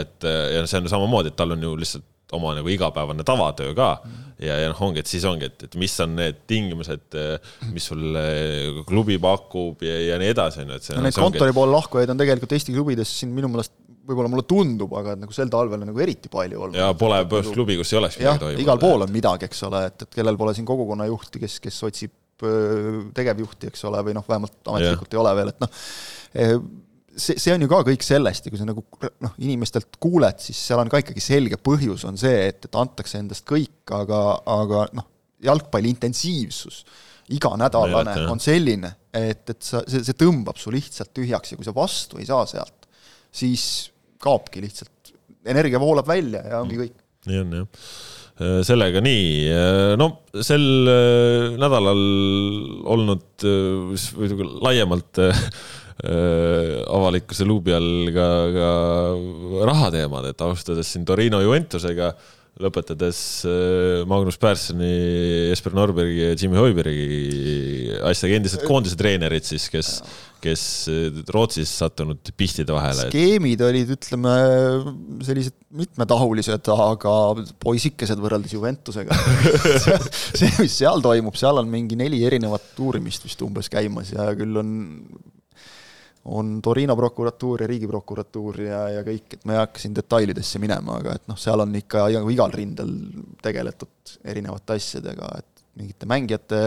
et äh, ja see on samamoodi, et tal on ju lihtsalt oma nagu igapäevane tavatöö ka. Ja, ja noh, ongi, et siis ongi, et, et mis on need tingimused, mis sulle klubi pakub ja, ja nii edasi, on ju, et see no neid kontori poole lahkujaid on tegelikult Eesti klubides siin minu meelest võib-olla mulle tundub, aga nagu sel talvel on nagu eriti palju olnud. ja pole põhimõtteliselt klubi, kus ei oleks midagi toimunud. igal pool on midagi, eks ole, et, et kellel pole siin kogukonnajuhti, kes, kes otsib tegevjuhti, eks ole, või noh, vähemalt ametlikult ja. ei ole veel, et noh, see, see on ju ka kõik sellest ja kui sa nagu noh, inimestelt kuuled, siis seal on ka ikkagi selge põhjus on see, et, et antakse endast kõik, aga, aga noh, jalgpalli intensiivsus iganädalane on selline, et, et sa, see, see tõmbab su lihtsalt tühjaks ja kui sa vastu ei saa sealt, siis kaobki lihtsalt, energia voolab välja ja ongi kõik. nii on jah. Sellega nii, no sel nädalal olnud laiemalt Äh, avalikkuse luubi all ka, ka rahateemad, et alustades siin Torino Juventusega, lõpetades äh, Magnus Pärssoni, Jesper Norbergi ja Jimmy Hoibergi asjaga, endised koondise treenerid siis, kes, kes äh, Rootsis sattunud pihtide vahele. skeemid olid, ütleme, sellised mitmetahulised, aga poisikesed võrreldes Juventusega see, mis seal toimub, seal on mingi neli erinevat uurimist vist umbes käimas ja küll on on Torino prokuratuur ja Riigiprokuratuur ja, ja kõik, et ma ei hakka siin detailidesse minema, aga et noh, seal on ikka igal rindel tegeletud erinevate asjadega, et mingite mängijate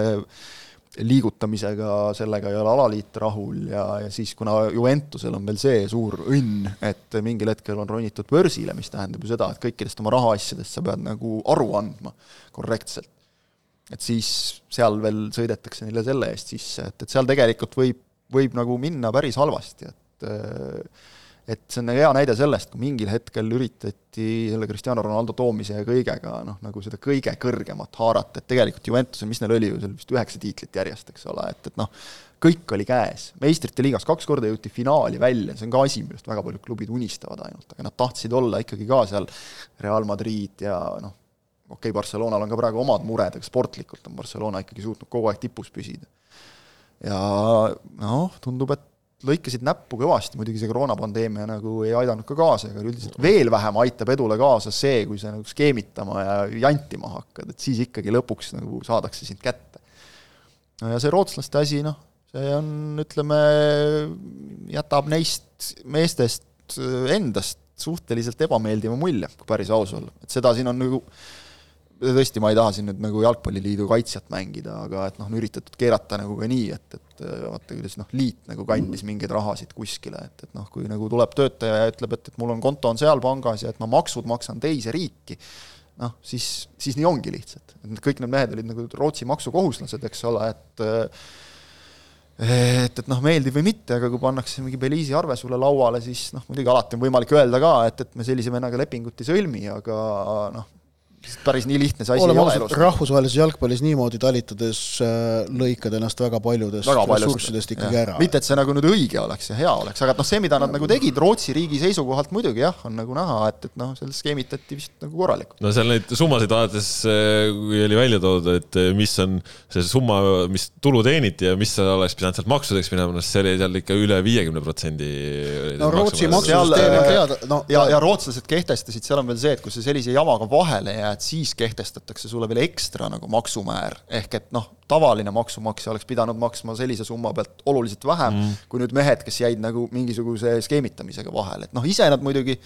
liigutamisega, sellega ei ole alaliit rahul ja, ja siis kuna Juventusel on veel see suur õnn, et mingil hetkel on ronitud börsile, mis tähendab ju seda, et kõikidest oma rahaasjadest sa pead nagu aru andma korrektselt. et siis seal veel sõidetakse neile selle eest sisse, et, et seal tegelikult võib võib nagu minna päris halvasti, et et see on hea näide sellest, kui mingil hetkel üritati selle Cristiano Ronaldo toomise ja kõigega noh, nagu seda kõige kõrgemat haarata, et tegelikult Juventusel, mis neil oli ju, seal vist üheksa tiitlit järjest, eks ole, et, et noh, kõik oli käes, meistrite liigas kaks korda jõuti finaali välja, see on ka asi, millest väga paljud klubid unistavad ainult, aga nad tahtsid olla ikkagi ka seal Real Madrid ja noh, okei okay,, Barcelonal on ka praegu omad mured, aga sportlikult on Barcelona ikkagi suutnud kogu aeg tipus püsida. Ja noh, tundub, et lõikasid näppu kõvasti, muidugi see koroonapandeemia nagu ei aidanud ka kaasa, aga üldiselt veel vähem aitab edule kaasa see, kui sa nagu skeemitama ja jantima hakkad, et siis ikkagi lõpuks nagu saadakse sind kätte. no ja see rootslaste asi, noh, see on, ütleme, jätab neist meestest endast suhteliselt ebameeldiva mulje, kui päris aus olla, et seda siin on nagu tõesti, ma ei taha siin nüüd nagu Jalgpalliliidu kaitsjat mängida, aga et noh, on üritatud keerata nagu ka nii, et, et vaata, kuidas noh, liit nagu kandis mingeid rahasid kuskile, et, et noh, kui nagu tuleb töötaja ja ütleb, et, et mul on konto on seal pangas ja et ma maksud maksan teise riiki, noh, siis, siis nii ongi lihtsalt. et kõik need mehed olid nagu Rootsi maksukohuslased, eks ole, et et, et noh, meeldib või mitte, aga kui pannakse mingi Belize'i arve sulle lauale, siis noh, muidugi alati on võimalik öelda ka, et, et me sellise vennaga lepingut ei sõlmi, aga noh, päris nii lihtne see asi Oleme ei ole elus. rahvusvahelises jalgpallis niimoodi talitades äh, lõikad ennast väga paljudest väga ressurssidest ikkagi ära. mitte, et see nagu nüüd õige oleks ja hea oleks, aga noh, see, mida nad nagu tegid Rootsi riigi seisukohalt muidugi jah, on nagu näha, et, et noh, sellest skeemitati vist nagu korralikult. no seal neid summasid vaadates, äh, kui oli välja toodud, et äh, mis on see summa, mis tulu teeniti ja mis oleks pidanud sealt maksudeks minema, noh, see oli seal ikka üle viiekümne protsendi. no Rootsi maksusüsteem on teada, no ja, ja rootslased kehtestasid, seal on veel see, et kui sa sellise jamaga vahele jääd, et siis kehtestatakse sulle veel ekstra nagu maksumäär, ehk et noh, tavaline maksumaksja oleks pidanud maksma sellise summa pealt oluliselt vähem mm. kui nüüd mehed, kes jäid nagu mingisuguse skeemitamisega vahele, et noh, ise nad muidugi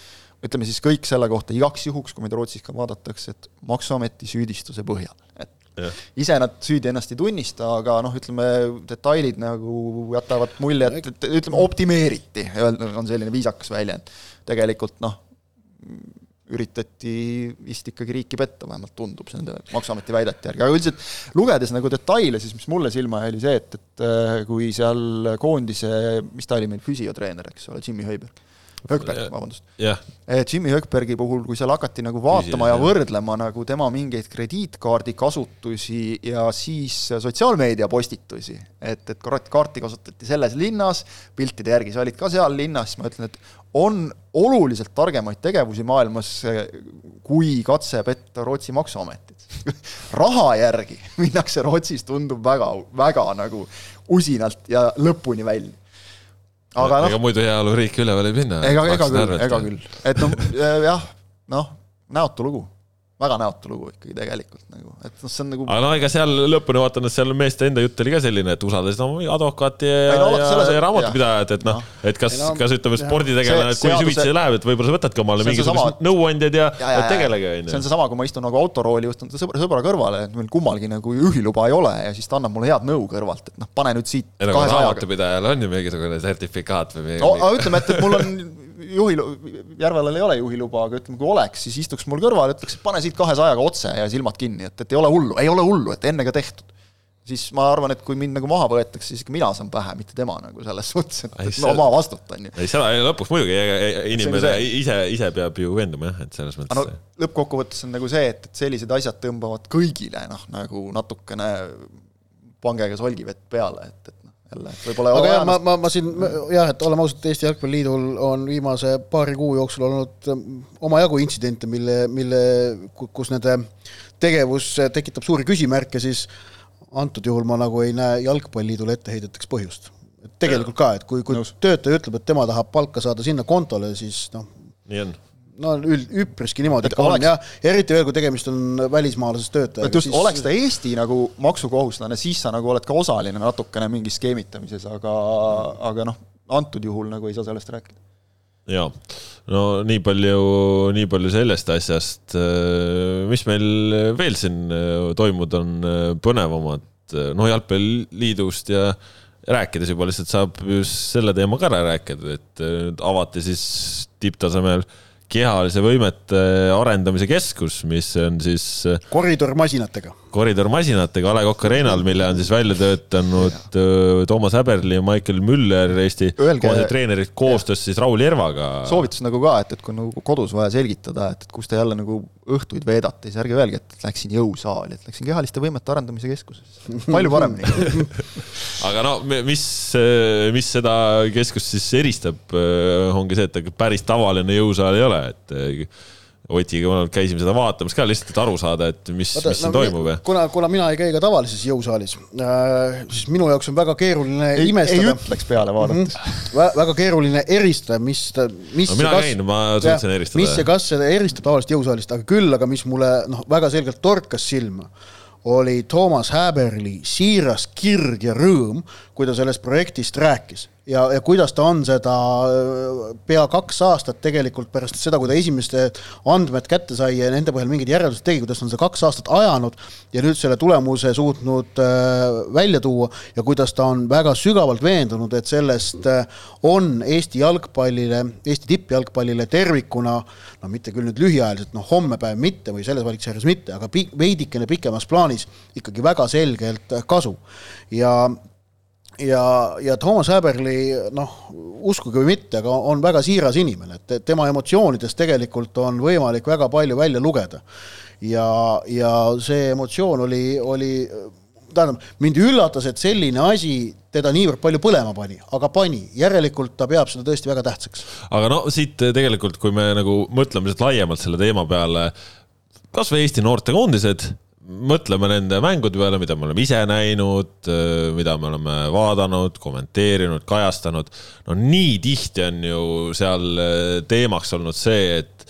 ütleme siis kõik selle kohta igaks juhuks, kui meid Rootsis ka vaadatakse, et Maksuameti süüdistuse põhjal, et Ja. ise nad süüdi ennast ei tunnista, aga noh, ütleme detailid nagu jätavad mulje, et, et ütleme optimeeriti, on selline viisakas väljend. tegelikult noh, üritati vist ikkagi riiki petta, vähemalt tundub see nende Maksuameti väidete järgi, aga üldiselt lugedes nagu detaile, siis mis mulle silma jäi, oli see, et, et äh, kui seal koondise, mis ta oli meil, füsiotreener, eks ole, Jimmy Höiberg, Högberg, vabandust. Yeah.. Jimmy Högbergi puhul, kui seal hakati nagu vaatama Füüsiline, ja võrdlema nagu tema mingeid krediitkaardi kasutusi ja siis sotsiaalmeedia postitusi, et, et kaarti kasutati selles linnas, piltide järgi sa olid ka seal linnas, ma ütlen, et on oluliselt targemaid tegevusi maailmas kui katse petta Rootsi maksuametit raha järgi minnakse Rootsis, tundub väga, väga nagu usinalt ja lõpuni välja. Aga noh. ega muidu heaoluriiki üleval ei minna. ega, ega küll, ega küll, et noh, jah, noh, näotu lugu väga näotu lugu ikkagi tegelikult nagu, et noh, see on nagu aga no ega seal lõpuni vaatan, et seal meeste enda jutt oli ka selline, et usaldasid oma advokaati ja, no ja, selles- ja raamatupidajat, et noh Noh., et kas Ei no,, kas ütleme, sporditegelane, et See kui seaduse- süvitsi läheb, et võib-olla sa võtadki omale See on mingisugused nõuandjad ja, ja, ja ja, tegelege, see on onju. seesama, kui ma istun nagu autorooli, istun sõbra, sõbra kõrvale, et meil kummalgi nagu juhiluba ei ole ja siis ta annab mulle head nõu kõrvalt, et noh, pane nüüd siit no raamatupidajal on ju mingisugune sertifikaat või mingi no aga ütleme, et, et mul on juhilu-, Järvelal ei ole juhiluba, aga ütleme, kui oleks, siis istuks mul kõrval, ütleks, et pane siit kahesajaga otse ja silmad kinni, et, et ei ole hullu, ei ole hullu, et enne ka tehtud. siis ma arvan, et kui mind nagu maha võetakse, siis ikka mina saan pähe, mitte tema nagu selles suhtes, et, et ma vastutan ju. ei, seda lõpuks muidugi inimene ise, ise peab ju veenduma jah, et selles mõttes no lõppkokkuvõttes on nagu see, et, et sellised asjad tõmbavad kõigile noh, nagu natukene pangega solgivett peale, et, et jälle võib-olla aga jah, ma, ma, ma siin jah, et oleme ausad, Eesti Jalgpalliliidul on viimase paari kuu jooksul olnud ähm, omajagu intsidente, mille, mille, kus nende tegevus tekitab suuri küsimärke, siis antud juhul ma nagu ei näe Jalgpalliliidule etteheideteks põhjust. tegelikult ka, et kui, kui Nõus. töötaja ütleb, et tema tahab palka saada sinna kontole, siis noh, nii on. No üld, üpriski niimoodi Et on oleks- jah, eriti veel, kui tegemist on välismaalasest töötajaga. et just siis... oleks ta Eesti nagu maksukohuslane, siis sa nagu oled ka osaline natukene mingis skeemitamises, aga, aga noh, antud juhul nagu ei saa sellest rääkida. jaa, no nii palju, nii palju sellest asjast. mis meil veel siin äh, toimunud on äh, põnevamat, no jalgpalliliidust ja rääkides juba lihtsalt saab just selle teema ka ära rääkida, et äh, avati siis tipptasemel kehalise võimete arendamise keskus, mis on siis äh, koridormasinatega. koridormasinatega A Le Coq Arena'l, mille on siis välja töötanud öö, Toomas Häberli ja Michael Müller, Eesti koondise treenerid koostöös siis Raul Järvaga. soovitus nagu ka, et, et kui nagu kodus vaja selgitada, et, et kus te jälle nagu õhtuid veedate, siis ärge öelge, et läksin jõusaali, et läksin kehaliste võimete arendamise keskusesse. palju paremini. aga no mi- mis, mis seda keskust siis eristab, ongi see, et ta päris tavaline jõusaal ei ole, et öö, Otiga käisime seda vaatamas ka lihtsalt, et aru saada, et mis, mis siin toimub ja kuna, kuna mina ei käi ka tavalises jõusaalis äh,, siis minu jaoks on väga keeruline ei, ei imestada, ütleks peale vaadates. väga keeruline eristada, mis, mis no mina käin, ma suutsin eristada. mis ja kas seda eristab tavalisest jõusaalist, aga küll, aga mis mulle noh, väga selgelt torkas silma, oli Toomas Häberli siiras kirg ja rõõm, kui ta sellest projektist rääkis ja, ja kuidas ta on seda pea kaks aastat tegelikult pärast seda, kui ta esimeste andmed kätte sai ja nende põhjal mingid järeldused tegi, kuidas ta on seda kaks aastat ajanud ja nüüd selle tulemuse suutnud äh, välja tuua ja kuidas ta on väga sügavalt veendunud, et sellest äh, on Eesti jalgpallile, Eesti tippjalgpallile tervikuna no mitte küll nüüd lühiajaliselt, noh hommepäev mitte või selles valiksarjas mitte, aga veidikene pikemas plaanis ikkagi väga selgelt äh, kasu. Ja ja, ja Toomas Häberli noh, uskuge või mitte, aga on väga siiras inimene, et tema emotsioonidest tegelikult on võimalik väga palju välja lugeda. ja, ja see emotsioon oli, oli tähendab, mind üllatas, et selline asi teda niivõrd palju põlema pani, aga pani, järelikult ta peab seda tõesti väga tähtsaks. aga no siit tegelikult, kui me nagu mõtleme lihtsalt laiemalt selle teema peale, kasvõi Eesti noortekoondised, mõtleme nende mängude peale, mida me oleme ise näinud, mida me oleme vaadanud, kommenteerinud, kajastanud. no nii tihti on ju seal teemaks olnud see, et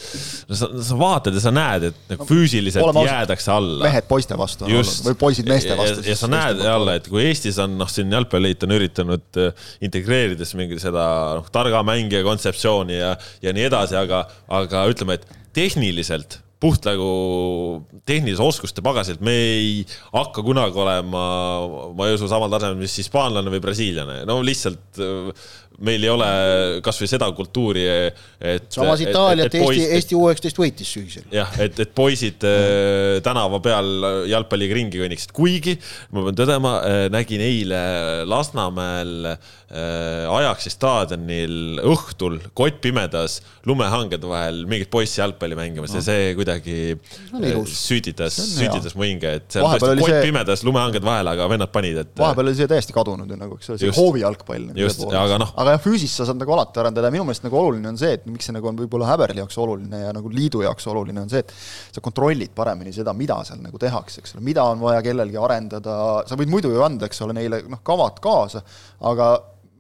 no sa, sa vaatad ja sa näed, et nagu füüsiliselt oleme ausad, jäädakse alla. mehed poiste vastu olnud või poisid meeste vastu. ja, sa näed jälle, et kui Eestis on noh, siin jalgpalliliit on üritanud äh, integreerides mingi seda noh, targa mängija kontseptsiooni ja, ja nii edasi, aga, aga ütleme, et tehniliselt puht nagu tehnilise oskuste pagasilt me ei hakka kunagi olema, ma ei usu samal tasemel, mis hispaanlane või brasiillane, no lihtsalt meil ei ole kasvõi seda kultuuri, et. samas Itaaliat Eesti, Eesti U üheksateist võitis sügisel. jah, et, et poisid äh, tänava peal jalgpalliga ringi kõnniksid, kuigi ma pean tõdema äh,, nägin eile Lasnamäel äh, Ajaxi staadionil õhtul kottpimedas lumehangede vahel mingit poissi jalgpalli mängimas no. ja see kuidagi äh, süüditas, süüditas mu hinge, et seal tõesti oli see- kottpimedas lumehanged vahel, aga vennad panid, et vahepeal oli see täiesti kadunud ju nagu, eks ole, see hoovijalgpall. Just, aga noh- aga jah, füüsist sa saad nagu alati arendada ja minu meelest nagu oluline on see, et miks see nagu on võib-olla Häberli jaoks oluline ja nagu liidu jaoks oluline on see, et sa kontrollid paremini seda, mida seal nagu tehakse, eks ole, mida on vaja kellelgi arendada, sa võid muidu ju anda, eks ole, neile noh, kavad kaasa, aga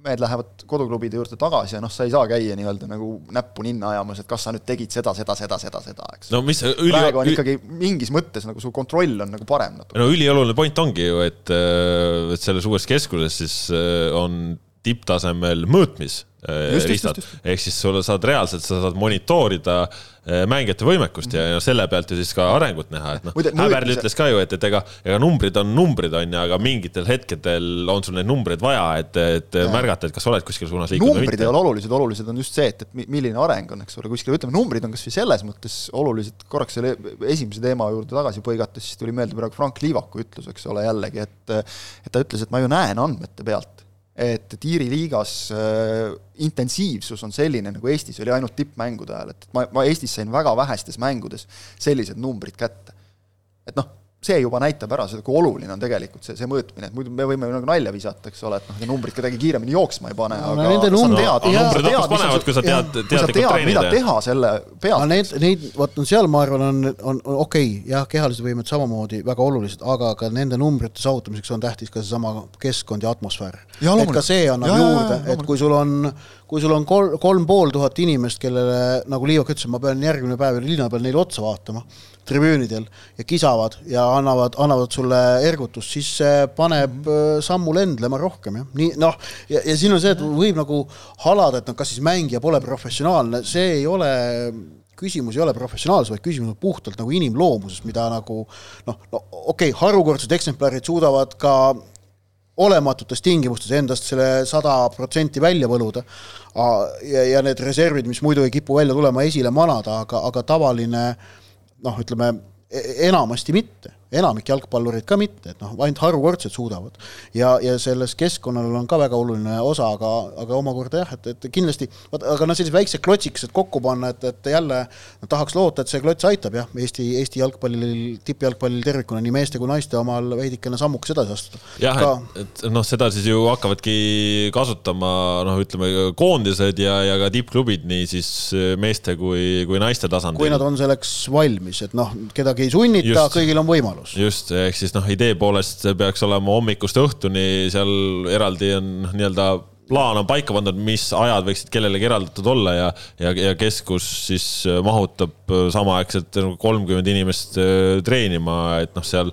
mehed lähevad koduklubide juurde tagasi ja noh, sa ei saa käia nii-öelda nagu näppu ninna ajamas, et kas sa nüüd tegid seda, seda, seda, seda, seda, eks. no mis üli... praegu on ikkagi mingis mõttes nagu su kontroll on nagu parem natuke. no ülioluline point ongi ju, et, et selles uues keskuses siis on tipptasemel mõõtmis Äh, riistad. ehk siis sul saad reaalselt, sa saad monitoorida äh, mängijate võimekust ja, ja selle pealt ju siis ka arengut näha, et noh, Häberli ütles ka ju, et, et ega, ega numbrid on numbrid, on ju, aga mingitel hetkedel on sul neid numbreid vaja, et, et ja. märgata, et kas oled kuskil suunas liikunud või mitte. numbrid ei ole olulised, olulised on just see, et, et milline areng on, eks ole, kuskil, ütleme, numbrid on kasvõi selles mõttes olulised, korraks selle esimese teema juurde tagasi põigates, siis tuli meelde praegu Frank Liivaku ütlus, eks ole, jällegi, et et ta ütles, et ma ju näen andmete pealt, et, et Iiri liigas äh, intensiivsus on selline, nagu Eestis oli ainult tippmängude ajal, et ma, ma Eestis sain väga vähestes mängudes sellised numbrid kätte. et noh, see juba näitab ära seda, kui oluline on tegelikult see, see mõõtmine, et muidu me võime nagu nalja visata, eks ole, et noh, numbrid kedagi kiiremini jooksma ei pane, aga nende numbrid, numbrid hoopis panevad, kui sa tead, teadlikult treenida. mida teha selle pealt. Neid, neid, vot seal ma arvan, on, on, on okei okay,, jah, kehalised võimed samamoodi väga olulised, aga ka nende numbrite saavutamiseks on tähtis ka seesama keskkond ja atmosfäär. et ka see annab ja, juurde, et kui sul on, kui sul on kolm, kolm pool tuhat inimest, kellele nagu Liivak ütles, ma pean järgmine päev linna peal neile otsa vaatama tribüünidel ja kisavad ja annavad, annavad sulle ergutust, siis see paneb mm -hmm. sammu lendlema rohkem, jah. nii noh, ja, ja siin on see, et võib nagu halada, et noh, kas siis mängija pole professionaalne, see ei ole küsimus ei ole professionaalsus, vaid küsimus on puhtalt nagu inimloomuses, mida nagu noh, no okei okay,, harukordsed eksemplarid suudavad ka olematutes tingimustes endast selle sada protsenti välja võluda ja, ja need reservid, mis muidu ei kipu välja tulema, esile manada, aga, aga tavaline noh, ütleme e-, enamasti mitte enamik jalgpallureid ka mitte, et noh, ainult harukordsed suudavad. ja, ja selles keskkonnal on ka väga oluline osa, aga, aga omakorda jah, et, et kindlasti, aga noh, sellised väiksed klotsikesed kokku panna, et, et jälle no, tahaks loota, et see klots aitab jah, Eesti, Eesti jalgpallil, tippjalgpallil tervikuna, nii meeste kui naiste omal veidikene sammukese edasi astuda. jah ka..., et, et noh, seda siis ju hakkavadki kasutama noh, ütleme koondised ja, ja ka tippklubid nii siis meeste kui, kui naiste tasandil. kui nad on selleks valmis, et noh, kedagi ei sunnita, kõigil on võimalus võimalus. just, ehk siis noh, idee poolest peaks olema hommikust õhtuni, seal eraldi on noh, nii-öelda plaan on paika pandud, mis ajad võiksid kellelegi eraldatud olla ja, ja, ja keskus siis mahutab samaaegselt nagu kolmkümmend inimest äh, treenima, et noh, seal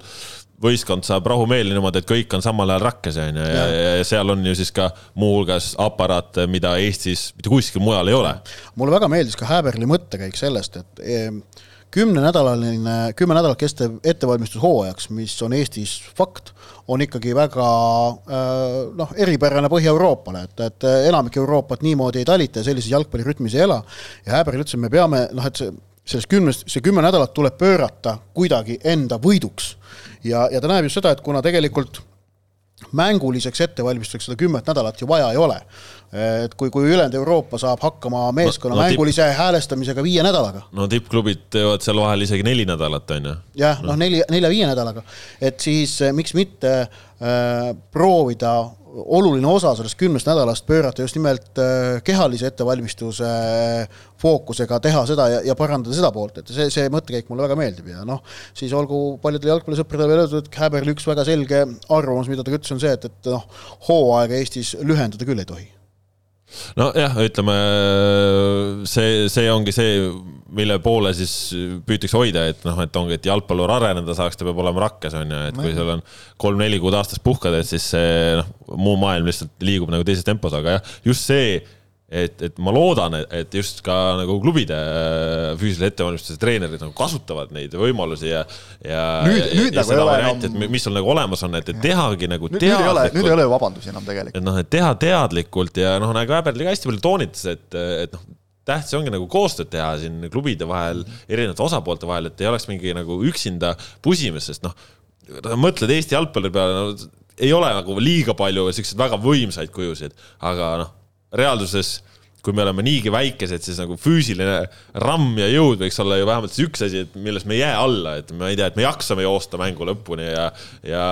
võistkond saab rahumeelne niimoodi, et kõik on samal ajal rakkes, on ju, ja, ja, ja seal on ju siis ka muuhulgas aparaate, mida Eestis mitte kuskil mujal ei ole. mulle väga meeldis ka Häberli mõttekäik sellest, et kümnenädalaline, kümme nädalat kestev ettevalmistus hooajaks, mis on Eestis fakt, on ikkagi väga äh, noh, eripärane Põhja-Euroopale, et, et enamik Euroopat niimoodi ei talita ja sellises jalgpallirütmis ei ela. ja Häberil ütles, et me peame noh, et see sellest kümnest, see kümme nädalat tuleb pöörata kuidagi enda võiduks. ja, ja ta näeb just seda, et kuna tegelikult mänguliseks ettevalmistuseks seda kümmet nädalat ju vaja ei ole et kui, kui ülejäänud Euroopa saab hakkama meeskonna no, no, mängulise tipp... häälestamisega viie nädalaga. no tippklubid teevad seal vahel isegi neli nädalat, on ju. jah, noh, neli, nelja-viie nädalaga, et siis eh, miks mitte äh, proovida oluline osa sellest kümnest nädalast pöörata just nimelt äh, kehalise ettevalmistuse äh, fookusega teha seda ja, ja parandada seda poolt, et see, see mõttekäik mulle väga meeldib ja noh, siis olgu paljudele jalgpallisõpradele veel öeldud, et Häberli üks väga selge arvamus, mida ta ütles, on see, et, et noh, hooaega Eestis lühendada küll ei tohi. Nojah, ütleme see, see ongi see, mille poole siis püütakse hoida, et noh, et ongi, et jalgpallur areneda saaks, ta peab olema rakkes, on ju, et kui sul on kolm-neli kuud aastas puhkad, et siis see noh, muu maailm lihtsalt liigub nagu teises tempos, aga jah, just see et, et ma loodan, et just ka nagu klubide äh, füüsilise ettevalmistuse treenerid nagu kasutavad neid võimalusi ja, ja. nüüd, nüüd ja nagu ei ole varianti, enam. mis sul nagu olemas on, et, et tehagi nagu nüüd, teadlikult. nüüd ei ole ju vabandusi enam tegelikult. et noh, et teha teadlikult ja noh, nagu Äberli ka hästi palju toonitas, et, et noh tähtis ongi nagu koostööd teha siin klubide vahel, erinevate osapoolte vahel, et ei oleks mingi nagu üksinda pusimist, sest noh, mõtled Eesti jalgpalli peale no,, ei ole nagu liiga palju siukseid väga võimsaid kujusid, aga noh reaalsuses kui me oleme niigi väikesed, siis nagu füüsiline ramm ja jõud võiks olla ju vähemalt see üks asi, et milles me ei jää alla, et ma ei tea, et me jaksame joosta mängu lõpuni ja, ja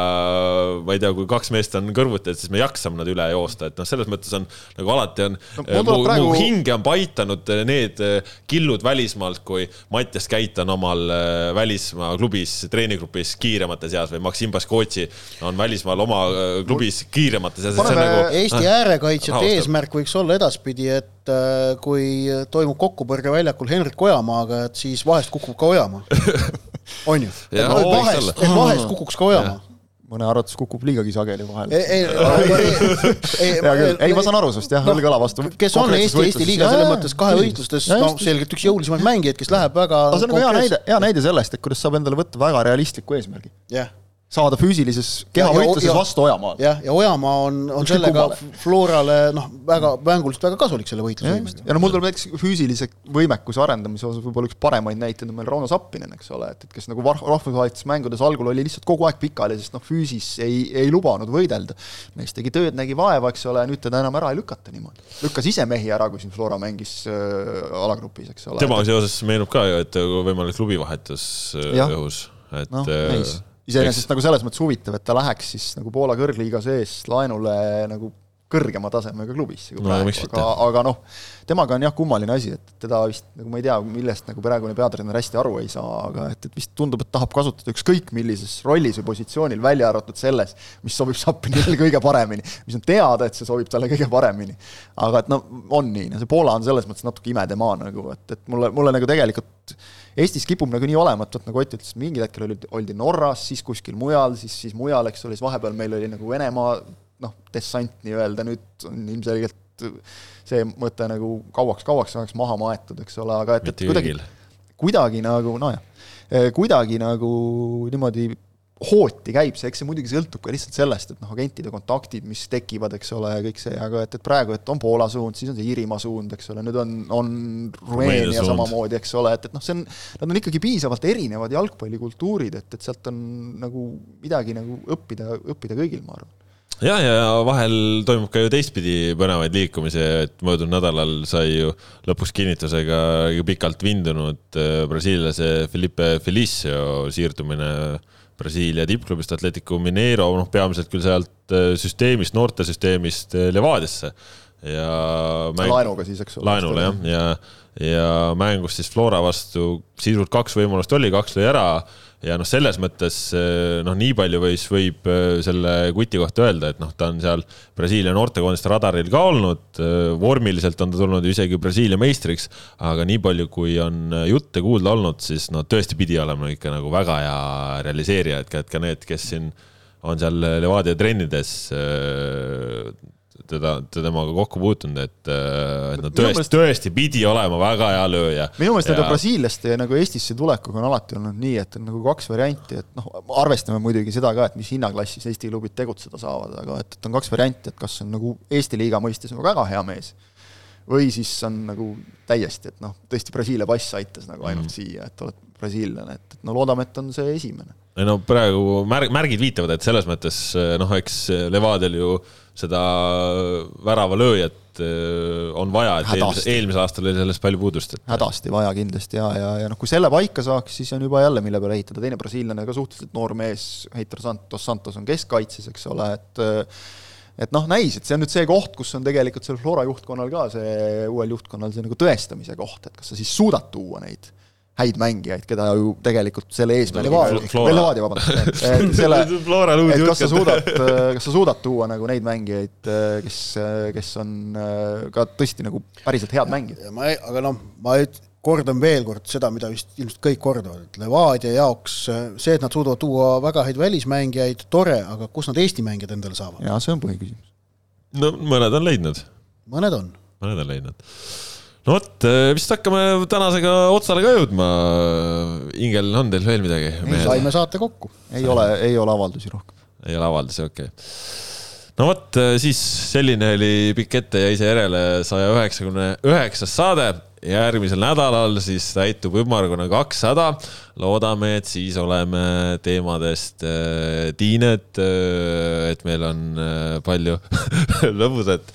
ma ei tea, kui kaks meest on kõrvuti, et siis me jaksame nad üle joosta, et noh, selles mõttes on nagu alati on no,, mu, praegu... mu hinge on paitanud need killud välismaalt, kui Mattias Käit on omal välismaa klubis, treenigrupis kiiremate seas või Maksim Baskotši on välismaal oma klubis kiiremate seas. Nagu, Eesti äärekaitsjate eesmärk võiks olla edaspidi, et et äh, kui toimub kokkupõrge väljakul Henrik Ojamaaga, et siis vahest kukub ka Ojamaa. On ju? et vahest, et vahest kukuks ka Ojamaa. Mõne arvates kukub liigagi sageli vahele. ei, ei, ei, ma saan aru sinust jah, õlg õla vastu. kes on Eesti, Eesti liiga selles mõttes kahevõistlustes, noh, selgelt üks jõulisemaid mängijaid, kes läheb väga aga see on nagu hea näide, hea näide sellest, et kuidas saab endale võtta väga realistliku eesmärgi. jah saada füüsilises kehavõitluses vastu Ojamaad. jah, ja Ojamaa on, on Ükskõik sellega kummale. Florale noh, väga mänguliselt väga kasulik selle võitlusvõimest. ja no mul tuleb näiteks füüsilise võimekuse arendamise osas võib-olla üks paremaid näiteid on meil Rauno Sappinen, eks ole, et, et kes nagu rahvusvahelistes mängudes algul oli lihtsalt kogu aeg pikali, sest noh, füüsis ei, ei lubanud võidelda. mees tegi tööd, nägi vaeva, eks ole, nüüd teda enam ära ei lükata niimoodi. lükkas ise mehi ära, kui siin Flora mängis äh, alagrupis, eks ole. temaga seoses meenub ka ju, et võimalik klubivahetus äh, õhus, et no, äh, iseenesest nagu selles mõttes huvitav, et ta läheks siis nagu Poola kõrgliiga sees laenule nagu kõrgema tasemega klubisse kui no, praegu, aga, aga noh, temaga on jah kummaline asi, et teda vist nagu ma ei tea, millest nagu praegune peatreener hästi aru ei saa, aga et, et vist tundub, et tahab kasutada ükskõik millises rollis või positsioonil, välja arvatud selles, mis sobib Sapinile kõige paremini, mis on teada, et see sobib talle kõige paremini. aga et no on nii, no see Poola on selles mõttes natuke imedemaa nagu, et, et mulle, mulle nagu tegelikult Eestis kipub nagu nii olema, et vot nagu Ott ütles, mingil hetkel oli, oldi Norras, siis kuskil mujal, siis, siis mujal, eks ole, siis vahepeal meil oli nagu Venemaa noh, dessant nii-öelda, nüüd on ilmselgelt see mõte nagu kauaks-kauaks ajaks maha maetud, eks ole, aga et, et kuidagi, kuidagi nagu nojah, kuidagi nagu niimoodi hooti käib see, eks see muidugi sõltub ka lihtsalt sellest, et noh, agentide kontaktid, mis tekivad, eks ole, ja kõik see, aga et, et praegu, et on Poola suund, siis on see Iirimaa suund, eks ole, nüüd on, on Rumeenia samamoodi, eks ole, et, et noh, see on, nad on ikkagi piisavalt erinevad jalgpallikultuurid, et, et sealt on nagu midagi nagu õppida, õppida kõigil, ma arvan. Ja, ja vahel toimub ka ju teistpidi põnevaid liikumisi, et möödunud nädalal sai ju lõpuks kinnitusega pikalt vindunud äh, brasiillase Felipe Felicio siirdumine Brasiilia tippklubist Atletico Mineiro, noh, peamiselt küll sealt äh, süsteemist, noortesüsteemist äh, Levadiasse ja mäng... laenuga siis, eks ole. laenule jah, ja, ja, ja mängus siis Flora vastu sisult kaks võimalust oli, kaks lõi ära ja noh, selles mõttes eh, noh, nii palju võis, võib eh, selle kuti kohta öelda, et noh, ta on seal Brasiilia noortekoondiste radaril ka olnud, eh, vormiliselt on ta tulnud isegi Brasiilia meistriks, aga nii palju, kui on jutte kuulda olnud, siis no tõesti pidi olema ikka nagu väga hea realiseerija, et ka, et ka need, kes siin on seal Levadia trennides teda, temaga kokku puutunud, et, äh, et no tõesti, tõesti pidi olema väga hea lööja. minu meelest ja... brasiillaste nagu Eestisse tulekuga on alati olnud nii, et on nagu kaks varianti, et noh, arvestame muidugi seda ka, et mis hinnaklassis Eesti klubid tegutseda saavad, aga et, et on kaks varianti, et kas on nagu Eesti liiga mõistes nagu väga hea mees või siis on nagu täiesti, et noh, tõesti Brasiilia pass aitas nagu ainult mm. siia, et oled brasiillane, et, et no loodame, et on see esimene. ei no praegu märg, märgid viitavad, et selles mõttes noh, eks Levadial ju seda väravalööjat äh, on vaja, et eelmise, eelmisel aastal oli sellest palju puudust. hädasti vaja kindlasti ja, ja, ja noh, kui selle paika saaks, siis on juba jälle, mille peale ehitada, teine brasiillane, ka suhteliselt noor mees, Heitor Santos, Santos on keskkaitses, eks ole, et et noh, näis, et see on nüüd see koht, kus on tegelikult seal Flora juhtkonnal ka see, uuel juhtkonnal see nagu tõestamise koht, et kas sa siis suudad tuua neid häid mängijaid, keda ju tegelikult selle eesmärgiga või Levadia, vabandust, et selle, et kas sa suudad, kas sa suudad tuua nagu neid mängijaid, kes, kes on äh, ka tõesti nagu päriselt head mängijad? ma ei, aga noh, ma kordan veel kord seda, mida vist ilmselt kõik kordavad, et Levadia jaoks see, et nad suudavad tuua väga häid välismängijaid, tore, aga kus nad Eesti mängijad endale saavad? jaa, see on põhiküsimus. no mõned on leidnud. mõned on. mõned on leidnud no vot, äh, vist hakkame tänasega otsale ka jõudma. Ingel, on teil veel midagi? saime saate kokku. ei ole, ei ole avaldusi rohkem. ei ole avaldusi, okei okay. no vot, äh, siis selline oli pikk ette ja ise järele saja üheksakümne üheksas saade. järgmisel nädalal siis täitub ümmargune kakssada. loodame, et siis oleme teemadest äh, tiined, et meil on palju lõbusat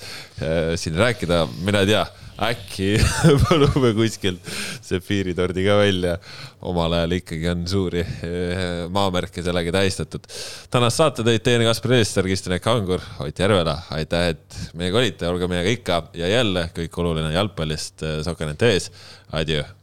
siin rääkida, mina ei tea äkki palume kuskilt sefiiritordi ka välja. omal ajal ikkagi on suuri eh, maamärke sellega tähistatud. tänast saate tõid teieni Kaspar Eestar, Kristjan Eik Angur, Ott Järvela, aitäh, et meiega olite, olge meiega ikka ja jälle kõik oluline jalgpallist Sokanet ees. Adjöö